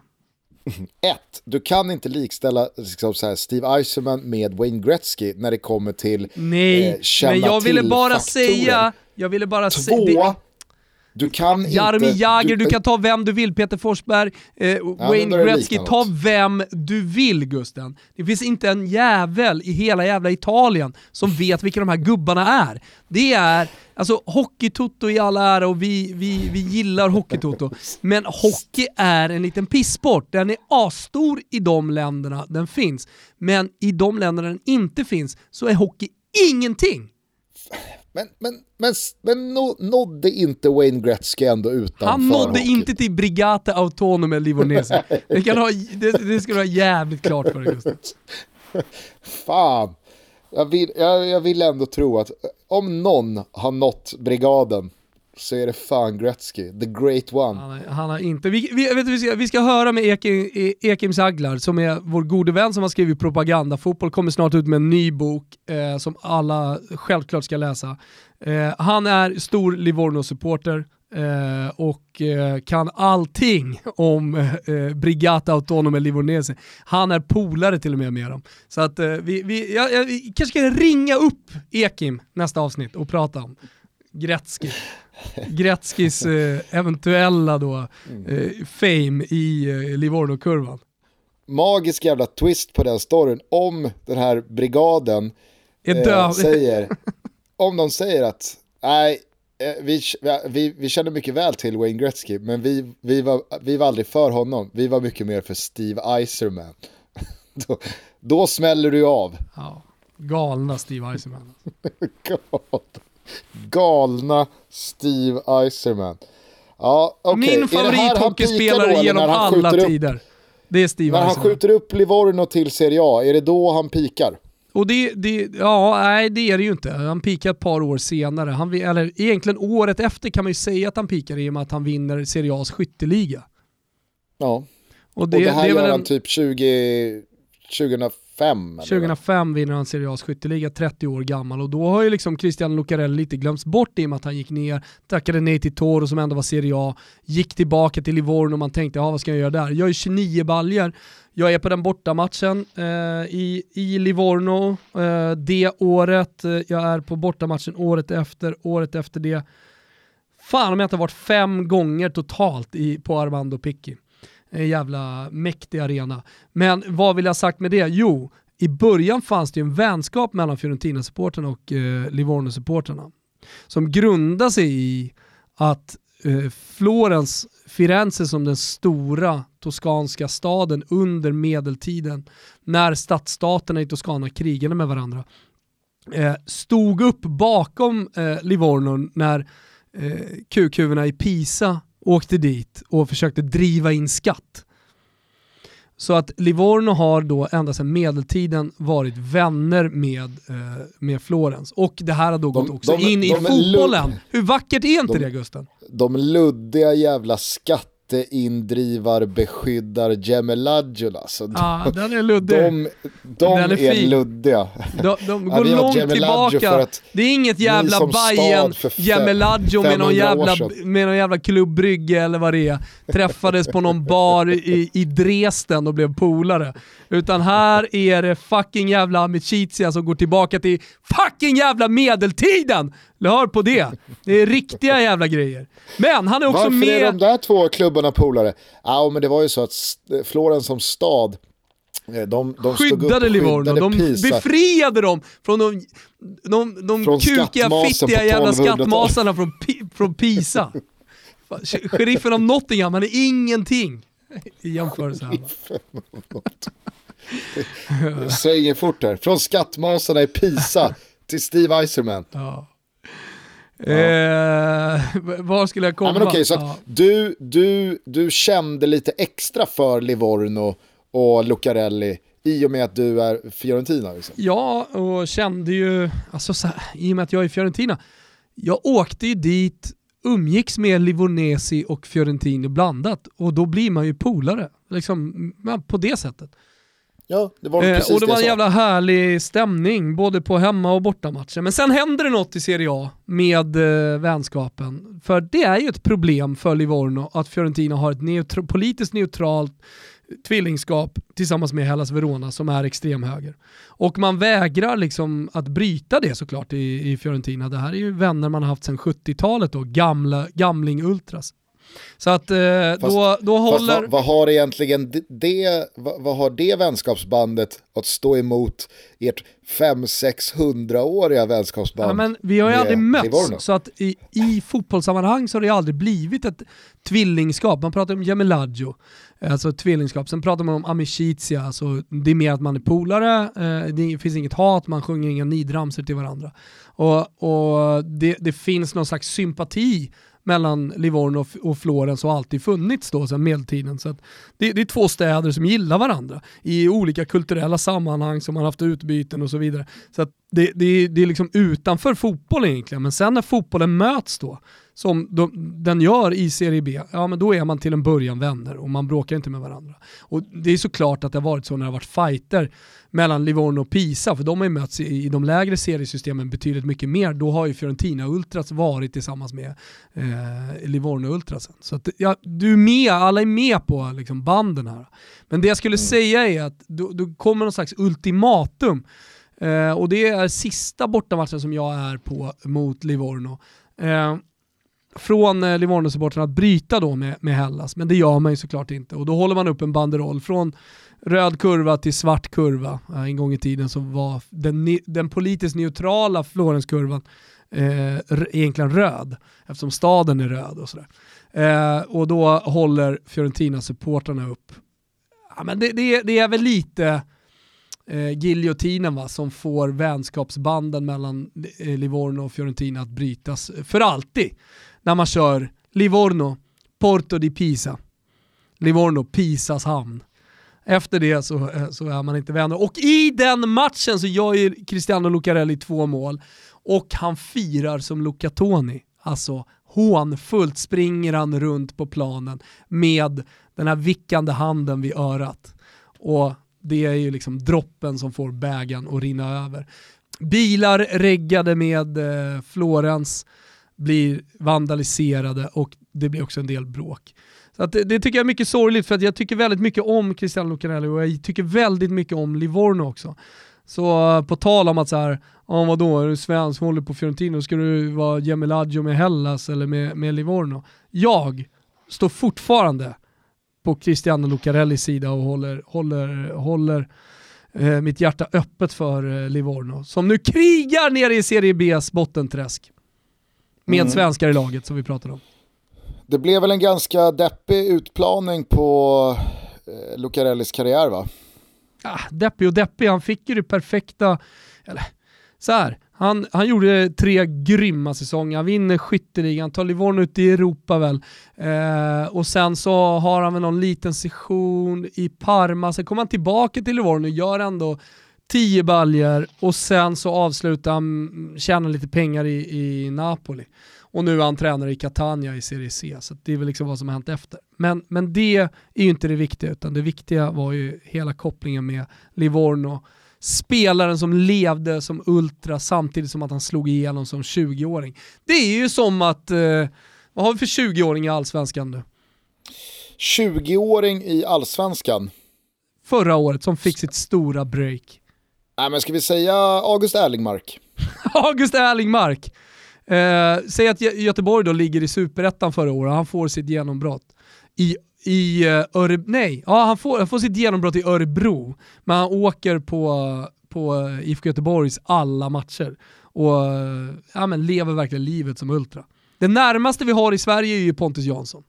Ett, du kan inte likställa liksom, så här, Steve Eisenman med Wayne Gretzky när det kommer till Nej, eh, känna men jag ville bara faktorer. säga, jag ville bara säga... Du kan Jaromir Jagr, du, du, kan ta vem du vill, Peter Forsberg, eh, ja, Wayne Gretzky, ta vem du vill Gusten. Det finns inte en jävel i hela jävla Italien som vet vilka de här gubbarna är. Det är, alltså hockeytoto i all ära och vi, vi, vi gillar hockeytoto, men hockey är en liten pissport. Den är asstor i de länderna den finns, men i de länderna den inte finns så är hockey ingenting. Men, men, men, men nådde inte Wayne Gretzky ändå utanför Han nådde hockey? inte till Brigate Autonome Livonese. det, kan ha, det, det ska du ha jävligt klart för dig Gustav. Fan. Jag vill, jag, jag vill ändå tro att om någon har nått brigaden så är det fan Gretzky, the great one. Han, han har inte, vi, vi, vet, vi, ska, vi ska höra med Ekim, e- Ekim Saglar som är vår gode vän som har skrivit propaganda. Fotboll kommer snart ut med en ny bok eh, som alla självklart ska läsa. Eh, han är stor Livorno-supporter, eh, och eh, kan allting om eh, eh Brigata Autonome Livornese. Han är polare till och med med dem. Så att eh, vi, vi, ja, vi kanske ska ringa upp Ekim nästa avsnitt och prata om Gretzky. Gretzkys eh, eventuella då, mm. eh, fame i eh, Livorno-kurvan. Magisk jävla twist på den storyn om den här brigaden eh, säger, om de säger att nej, eh, vi, vi, vi känner mycket väl till Wayne Gretzky, men vi, vi, var, vi var aldrig för honom, vi var mycket mer för Steve Eiserman. då, då smäller du av. Ja, galna Steve Eiserman. galna Steve Eiserman. Ja, okay. Min favorithockeyspelare genom alla tider. Det är Steve När Eiserman. han skjuter upp Livorno till Serie A, är det då han pikar? Och det, det, ja, nej det är det ju inte. Han pikar ett par år senare. Han, eller egentligen året efter kan man ju säga att han pikar i och med att han vinner Serie A's skytteliga. Ja, och det, och det här det gör han typ 20, 2005? 2005 vinner han Serie A's skytteliga, 30 år gammal och då har ju liksom Christian Lucarelli lite glömts bort i och med att han gick ner, tackade nej till Toro som ändå var Serie A, gick tillbaka till Livorno och man tänkte, ja vad ska jag göra där? Jag är 29 baljer, jag är på den bortamatchen eh, i, i Livorno eh, det året, jag är på bortamatchen året efter, året efter det. Fan om jag inte har varit fem gånger totalt i, på Armando Picchi. En jävla mäktig arena. Men vad vill jag ha sagt med det? Jo, i början fanns det ju en vänskap mellan Fiorentina-supporterna och eh, Livorno-supporterna. Som grundade sig i att eh, Florens, Firenze som den stora toskanska staden under medeltiden, när stadsstaterna i Toscana krigade med varandra, eh, stod upp bakom eh, Livorno när eh, kukhuvudena i Pisa åkte dit och försökte driva in skatt. Så att Livorno har då ända sedan medeltiden varit vänner med, eh, med Florens. Och det här har då gått också de, in de, i fotbollen. Hur vackert är inte de, det Gusten? De luddiga jävla skatt jätteindrivarbeskyddar Gemeladjula. Alltså, ja, den är luddig. De, de den är, är luddiga. De, de går långt tillbaka. Det är inget jävla Bajen Gemeladjo med någon jävla, med någon jävla klubbrygge eller vad det är. Träffades på någon bar i, i Dresden och blev polare. Utan här är det fucking jävla Amicizia som går tillbaka till fucking jävla medeltiden! Hör på det. Det är riktiga jävla grejer. Men han är också Varför med... Varför är de där två klubbarna polare? Ja, men det var ju så att Florens som stad eh, de, de skyddade Livorno, de Pisa. befriade dem från de, de, de från kukiga, fittiga jävla skattmasarna från, från Pisa. Sheriffen av Nottingham, han är ingenting i jämförelse här. Svänger fort här, från skattmasarna i Pisa till Steve Eiserman. Ja. Eh, var skulle jag komma? Ja, men okej, så ja. du, du, du kände lite extra för Livorno och Lucarelli i och med att du är Fiorentina? Liksom. Ja, och kände ju, alltså så här, i och med att jag är Fiorentina, jag åkte ju dit, umgicks med Livornesi och Fiorentino blandat och då blir man ju polare, liksom, på det sättet. Ja, det var eh, Och det var en jävla härlig stämning, både på hemma och bortamatcher. Men sen händer det något i Serie A med eh, vänskapen. För det är ju ett problem för Livorno att Fiorentina har ett neutro politiskt neutralt tvillingskap tillsammans med Hellas Verona som är extremhöger. Och man vägrar liksom att bryta det såklart i, i Fiorentina. Det här är ju vänner man har haft sedan 70-talet då, gamla, gamling-ultras. Så att eh, då, då håller... Vad, vad, har egentligen det, vad, vad, har det vänskapsbandet att stå emot ert 500-600-åriga vänskapsband? Ja, men vi har ju aldrig mötts, så att i, i fotbollssammanhang så har det aldrig blivit ett tvillingskap. Man pratar om Gemelaggio, alltså tvillingskap. Sen pratar man om amicizia, alltså det är mer att man är polare, eh, det finns inget hat, man sjunger inga nidramser till varandra. Och, och det, det finns någon slags sympati mellan Livorno och Florens har alltid funnits då sedan medeltiden. Så det, det, är två städer som gillar varandra i olika kulturella sammanhang som man haft utbyten och så vidare. Så det, det, det är liksom utanför fotboll egentligen, men sen när fotbollen möts då som de, den gör i Serie B, ja men då är man till en början vänner och man bråkar inte med varandra. Och det är såklart att det har varit så när det har varit fighter mellan Livorno och Pisa, för de har ju mötts i, i de lägre seriesystemen betydligt mycket mer. Då har ju Fiorentina Ultras varit tillsammans med eh, Livorno Ultrasen. Så att, ja, du är med, alla är med på liksom, banden här. Men det jag skulle mm. säga är att då, då kommer någon slags ultimatum Eh, och det är sista bortamatchen som jag är på mot Livorno. Eh, från eh, Livorno-supportrarna att bryta då med, med Hellas, men det gör man ju såklart inte. Och då håller man upp en banderoll från röd kurva till svart kurva. Eh, en gång i tiden så var den, den politiskt neutrala Florenskurvan eh, egentligen röd, eftersom staden är röd och sådär. Eh, och då håller Fiorentina-supportrarna upp. Ja, men det, det, det är väl lite eh, giljotinen va, som får vänskapsbanden mellan eh, Livorno och Fiorentina att brytas för alltid. När man kör Livorno, Porto di Pisa. Livorno, Pisas hamn. Efter det så, eh, så är man inte vänner. Och i den matchen så gör ju Cristiano Lucarelli två mål och han firar som Lucatoni. Alltså hånfullt springer han runt på planen med den här vickande handen vid örat. Och det är ju liksom droppen som får bägaren att rinna över. Bilar reggade med eh, Florens blir vandaliserade och det blir också en del bråk. Så att det, det, tycker jag är mycket sorgligt för att jag tycker väldigt mycket om Cristiano Lucarelli och jag tycker väldigt mycket om Livorno också. Så eh, på tal om att så här, om vadå, är du svensk, håller på Fiorentino, ska du vara Gemilaggio med Hellas eller med, med Livorno? Jag står fortfarande på Cristiano Lucarellis sida och håller, håller, håller eh, mitt hjärta öppet för eh, Livorno. Som nu krigar nere i Serie B's bottenträsk. Med mm. svenskar i laget som vi pratade om. Det blev väl en ganska deppig utplaning på eh, Lucarellis karriär va? Ah, deppig och deppig, han fick ju det perfekta, eller så här, han, han gjorde tre grymma säsonger, han vinner skytteligan, tar Livorno ut i Europa väl. Eh, och sen så har han väl någon liten session i Parma, sen kommer han tillbaka till Livorno och gör ändå 10 baljer och sen så avslutar han, tjänar lite pengar i, i Napoli. Och nu är han tränare i Catania i Serie C, så det är väl liksom vad som har hänt efter. Men, men det är ju inte det viktiga, utan det viktiga var ju hela kopplingen med Livorno spelaren som levde som ultra samtidigt som att han slog igenom som 20-åring. Det är ju som att, eh, vad har vi för 20-åring i allsvenskan nu? 20-åring i allsvenskan? Förra året som fick sitt stora break. Nej men ska vi säga August Erlingmark? August Erlingmark! Eh, säg att Göteborg då ligger i superettan förra året, han får sitt genombrott. I i uh, Örebro, nej, ja, han, får, han får sitt genombrott i Örebro, men han åker på, på uh, IFK Göteborgs alla matcher och uh, ja, men lever verkligen livet som ultra. Det närmaste vi har i Sverige är ju Pontus Jansson.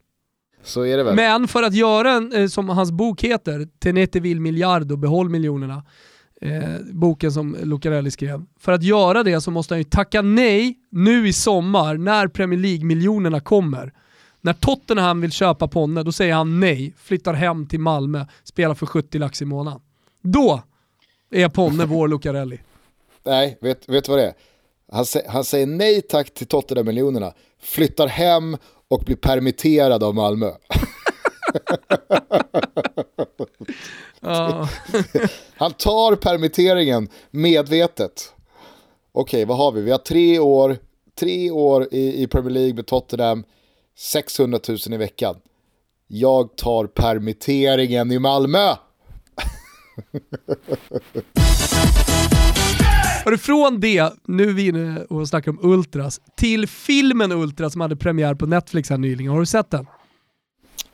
Så är det väl. Men för att göra, en, som hans bok heter, Tenete vill miljard och behåll miljonerna, eh, boken som Lucarelli skrev. För att göra det så måste han ju tacka nej nu i sommar när Premier League-miljonerna kommer när Tottenham vill köpa Ponne, då säger han nej, flyttar hem till Malmö, spelar för 70 lax i månaden. Då är Ponne vår Lucarelli. Nej, vet, vet du vad det är? Han, han säger nej tack till Tottenham-miljonerna, flyttar hem och blir permitterad av Malmö. han tar permitteringen medvetet. Okej, vad har vi? Vi har tre år, tre år i, i Premier League med Tottenham 600 000 i veckan. Jag tar permitteringen i Malmö. Och från det, nu är vi inne och snackar om Ultras, till filmen Ultras som hade premiär på Netflix här nyligen. Har du sett den?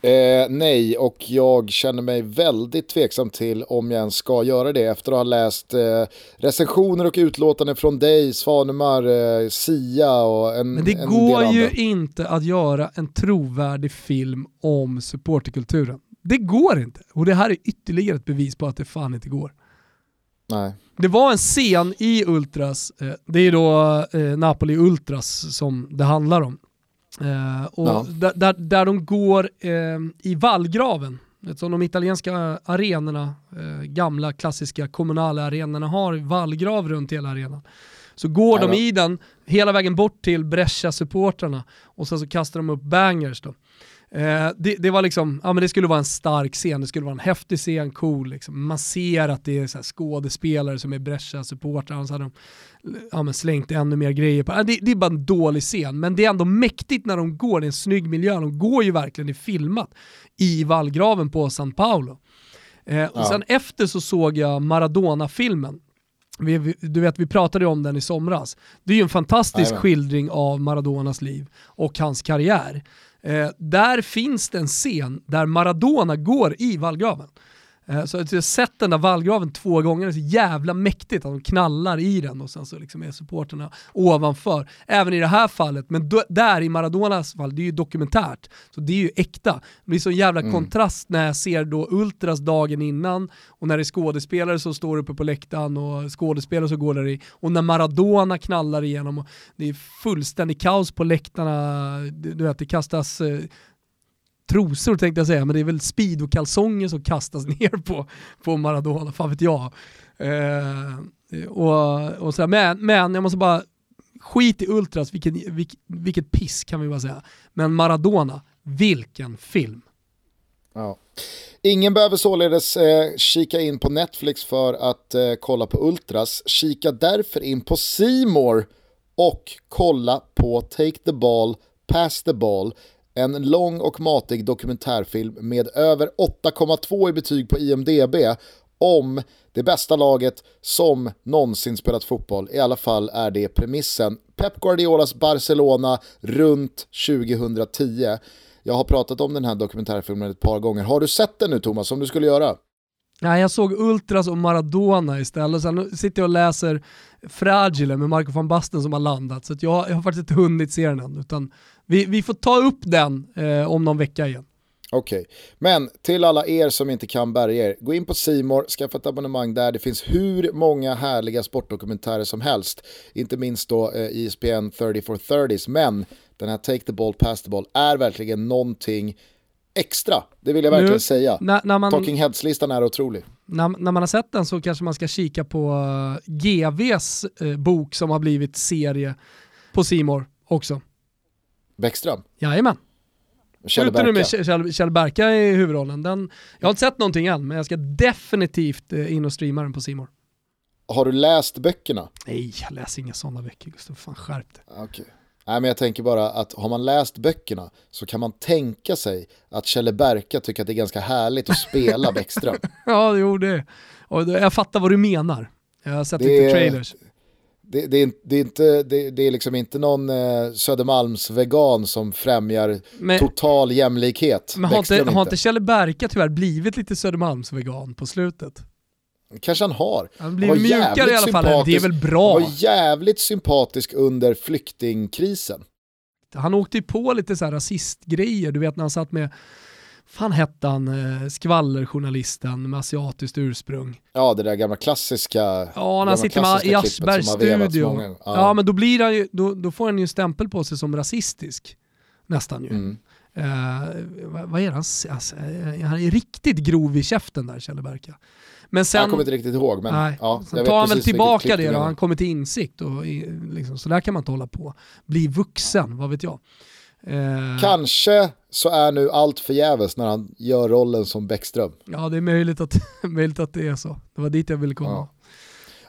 Eh, nej, och jag känner mig väldigt tveksam till om jag ens ska göra det efter att ha läst eh, recensioner och utlåtanden från dig, Svanemar, eh, Sia och en Men det en går ju inte att göra en trovärdig film om supporterkulturen. Det går inte. Och det här är ytterligare ett bevis på att det fan inte går. Nej. Det var en scen i Ultras, eh, det är då eh, Napoli Ultras som det handlar om. Eh, och ja. där, där, de går eh, i vallgraven, som de italienska arenorna, eh, gamla klassiska kommunala arenorna har vallgrav runt hela arenan. Så går de i den hela vägen bort till Brescia-supportrarna och sen så kastar de upp bangers då. Eh, det, det, var liksom, ja men det skulle vara en stark scen, det skulle vara en häftig scen, cool liksom. Man ser att det är så skådespelare som är Brescia-supportrar, annars hade de ja, men slängt ännu mer grejer på. det, det, är bara en dålig scen, men det är ändå mäktigt när de går, det är en snygg miljö, de går ju verkligen i filmat i vallgraven på San Paolo. Eh, och sen efter så såg jag Maradona-filmen. du vet, vi pratade om den i somras. Det är ju en fantastisk Amen. skildring av Maradonas liv och hans karriär. Eh, där finns det en scen där Maradona går i vallgraven. Eh, så jag har sett den där vallgraven två gånger, det är så jävla mäktigt att de knallar i den och sen så liksom är supporterna ovanför. Även i det här fallet, men då, där i Maradonas fall, det är ju dokumentärt, så det är ju äkta. Det blir så jävla mm. kontrast när jag ser då Ultras dagen innan och när det är skådespelare som står uppe på läktaren och skådespelare som går där i och när Maradona knallar igenom. Och det är fullständigt kaos på läktarna, du vet det kastas eh, trosor tänkte jag säga, men det är väl speedo-kalsonger som kastas ner på, på Maradona, fan vet jag. Eh, och, och så men, men jag måste bara, skit i Ultras, vilket, vilket, vilket piss kan vi bara säga. Men Maradona, vilken film. Ja. Ingen behöver således eh, kika in på Netflix för att eh, kolla på Ultras. Kika därför in på Simor och kolla på Take the Ball, Pass the Ball en lång och matig dokumentärfilm med över 8,2 i betyg på IMDB om det bästa laget som någonsin spelat fotboll. I alla fall är det premissen. Pep Guardiolas Barcelona runt 2010. Jag har pratat om den här dokumentärfilmen ett par gånger. Har du sett den nu Thomas, som du skulle göra? Nej, jag såg Ultras och Maradona istället. Sen sitter jag och läser Fragile med Marco van Basten som har landat. Så jag, jag har faktiskt inte hunnit se den än. Utan vi, vi får ta upp den eh, om någon vecka igen. Okej, okay. men till alla er som inte kan bärga er, gå in på Simor, skaffa ett abonnemang där. Det finns hur många härliga sportdokumentärer som helst. Inte minst då eh, ISBN 3430s, men den här Take the Ball, Pass the Ball är verkligen någonting extra. Det vill jag verkligen nu, säga. När, när man, Talking Heads-listan är otrolig. När, när, man har sett den så kanske man ska kika på uh, eh, GVs uh, eh, bok som har blivit serie på Simor också. Bäckström? Jajamän. Kjell Berka. med Kjell, Kjell Berka i huvudrollen. Den, jag har inte sett någonting än, men jag ska definitivt uh, in och streama den på Simor. Har du läst böckerna? Nej, jag läser inga sådana böcker Gustav. Fan skärp dig. Okay. Nej, men jag tänker bara att har man läst böckerna så kan man tänka sig att Kjelle Berka tycker att det är ganska härligt att spela Bäckström. ja, jo det. Och jag fattar vad du menar. Jag har sett det lite trailers. Det, det, är, det, är inte, det, det, är liksom inte någon eh, Södermalms-vegan som främjar men, total jämlikhet. Men har inte, har inte Kjelle Berka tyvärr blivit lite Södermalms-vegan på slutet? kanske han har. Han blir han mjukare i alla fall, det är väl bra. Han var jävligt sympatisk under flyktingkrisen. Han åkte ju på lite så här rasistgrejer, du vet när han satt med fan hette han, eh, skvallerjournalisten med asiatiskt ursprung? Ja, det där gamla klassiska Ja, när han sitter med i Aschbergs studio. Ja. ja. men då, blir han ju, då, då får han ju en stämpel på sig som rasistisk. Nästan ju. Mm. Uh, vad, vad, är han? Alltså, han är riktigt grov i käften där, Kjelle Berka. Men sen, jag kommer inte riktigt ihåg, men nej, ja, sen tar han väl tillbaka det och han kommer till insikt. Och, liksom, så där kan man inte hålla på. Bli vuxen, vad vet jag. Eh, Kanske så är nu allt förgäves när han gör rollen som Bäckström. Ja, det är möjligt att, möjligt att det är så. Det var dit jag ville komma. Ja.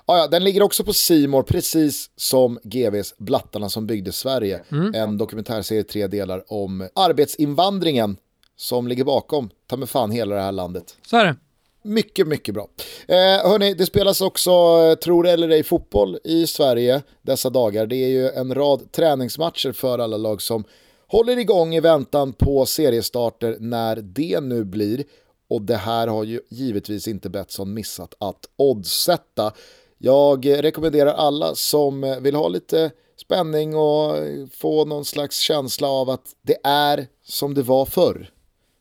Ah, ja, den ligger också på Simor precis som GVs Blattarna som byggde Sverige. Mm. En dokumentärserie i tre delar om arbetsinvandringen som ligger bakom, ta med fan hela det här landet. Så är det. Mycket, mycket bra. Eh, hörni, det spelas också, eh, tror det eller ej, fotboll i Sverige dessa dagar. Det är ju en rad träningsmatcher för alla lag som håller igång i väntan på seriestarter när det nu blir. Och det här har ju givetvis inte Betsson missat att oddsätta. Jag rekommenderar alla som vill ha lite spänning och få någon slags känsla av att det är som det var förr.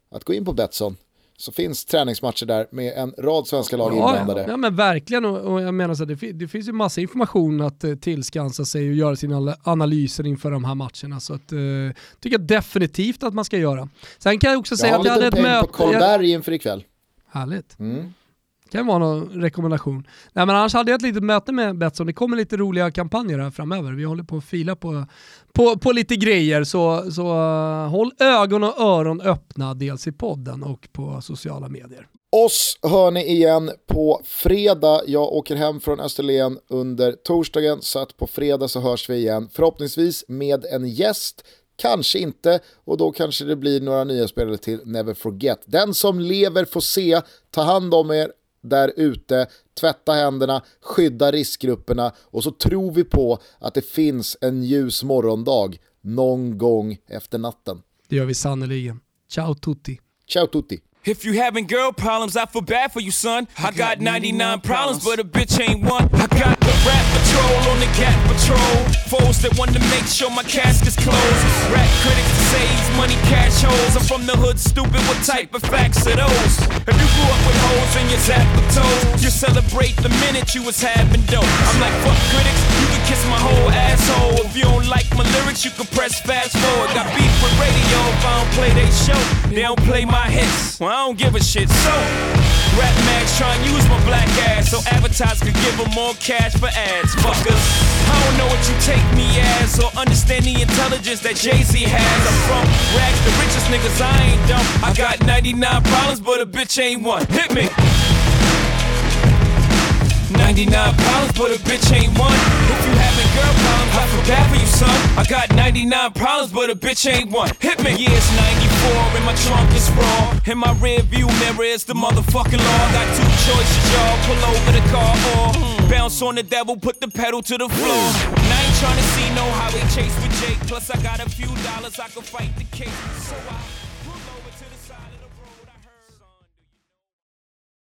Att gå in på Betsson så finns träningsmatcher där med en rad svenska lag ja, inblandade. Ja men verkligen och, och jag menar så det, det, finns ju massa information att eh, tillskansa sig och göra sina analyser inför de här matcherna så att eh, tycker jag definitivt att man ska göra. Sen kan jag också säga jag att jag hade ett möte... Jag har en på Colberg inför ikväll. Härligt. Mm kan vara någon rekommendation. Nej, men annars hade jag ett litet möte med Betsson. Det kommer lite roliga kampanjer här framöver. Vi håller på att fila på, på, på lite grejer, så, så uh, håll ögon och öron öppna dels i podden och på sociala medier. Oss hör ni igen på fredag. Jag åker hem från Österlen under torsdagen, så att på fredag så hörs vi igen. Förhoppningsvis med en gäst Kanske inte, och då kanske det blir några nya spelare till Never Forget. Den som lever får se, ta hand om er där ute, tvätta händerna, skydda riskgrupperna och så tror vi på att det finns en ljus morgondag någon gång efter natten. Det gör vi sannoliken. Ciao tutti. Ciao tutti. If you having girl problems, I feel bad for you, son. I got 99 problems, but a bitch ain't one. I got the rap patrol on the cat patrol. Foes that want to make sure my casket's closed. Rap critics to save money, cash holes. I'm from the hood, stupid. What type of facts are those? If you grew up with holes in your zap toes, you celebrate the minute you was having dope. I'm like, fuck critics, you can kiss my whole asshole. If you don't like my lyrics, you can press fast forward. Got beef with radio if I don't play they show. They don't play my hits. Well, I don't give a shit. So, Rap Max try and use my black ass so advertisers could give them more cash for ads. Fuckers, I don't know what you take me as or understand the intelligence that Jay Z has. I'm from rags, the richest niggas, I ain't dumb. I got 99 problems, but a bitch ain't one. Hit me. 99 problems, but a bitch ain't one. If you having girl problems, I feel bad for you, son. I got 99 problems, but a bitch ain't one. Hit me. Yeah, it's 94, and my trunk is raw. In my rear view mirror is the motherfucking law. Got two choices, y'all. Pull over the car or bounce on the devil, put the pedal to the floor. And I ain't trying to see no highway chase with Jake. Plus, I got a few dollars, I can fight the case. So I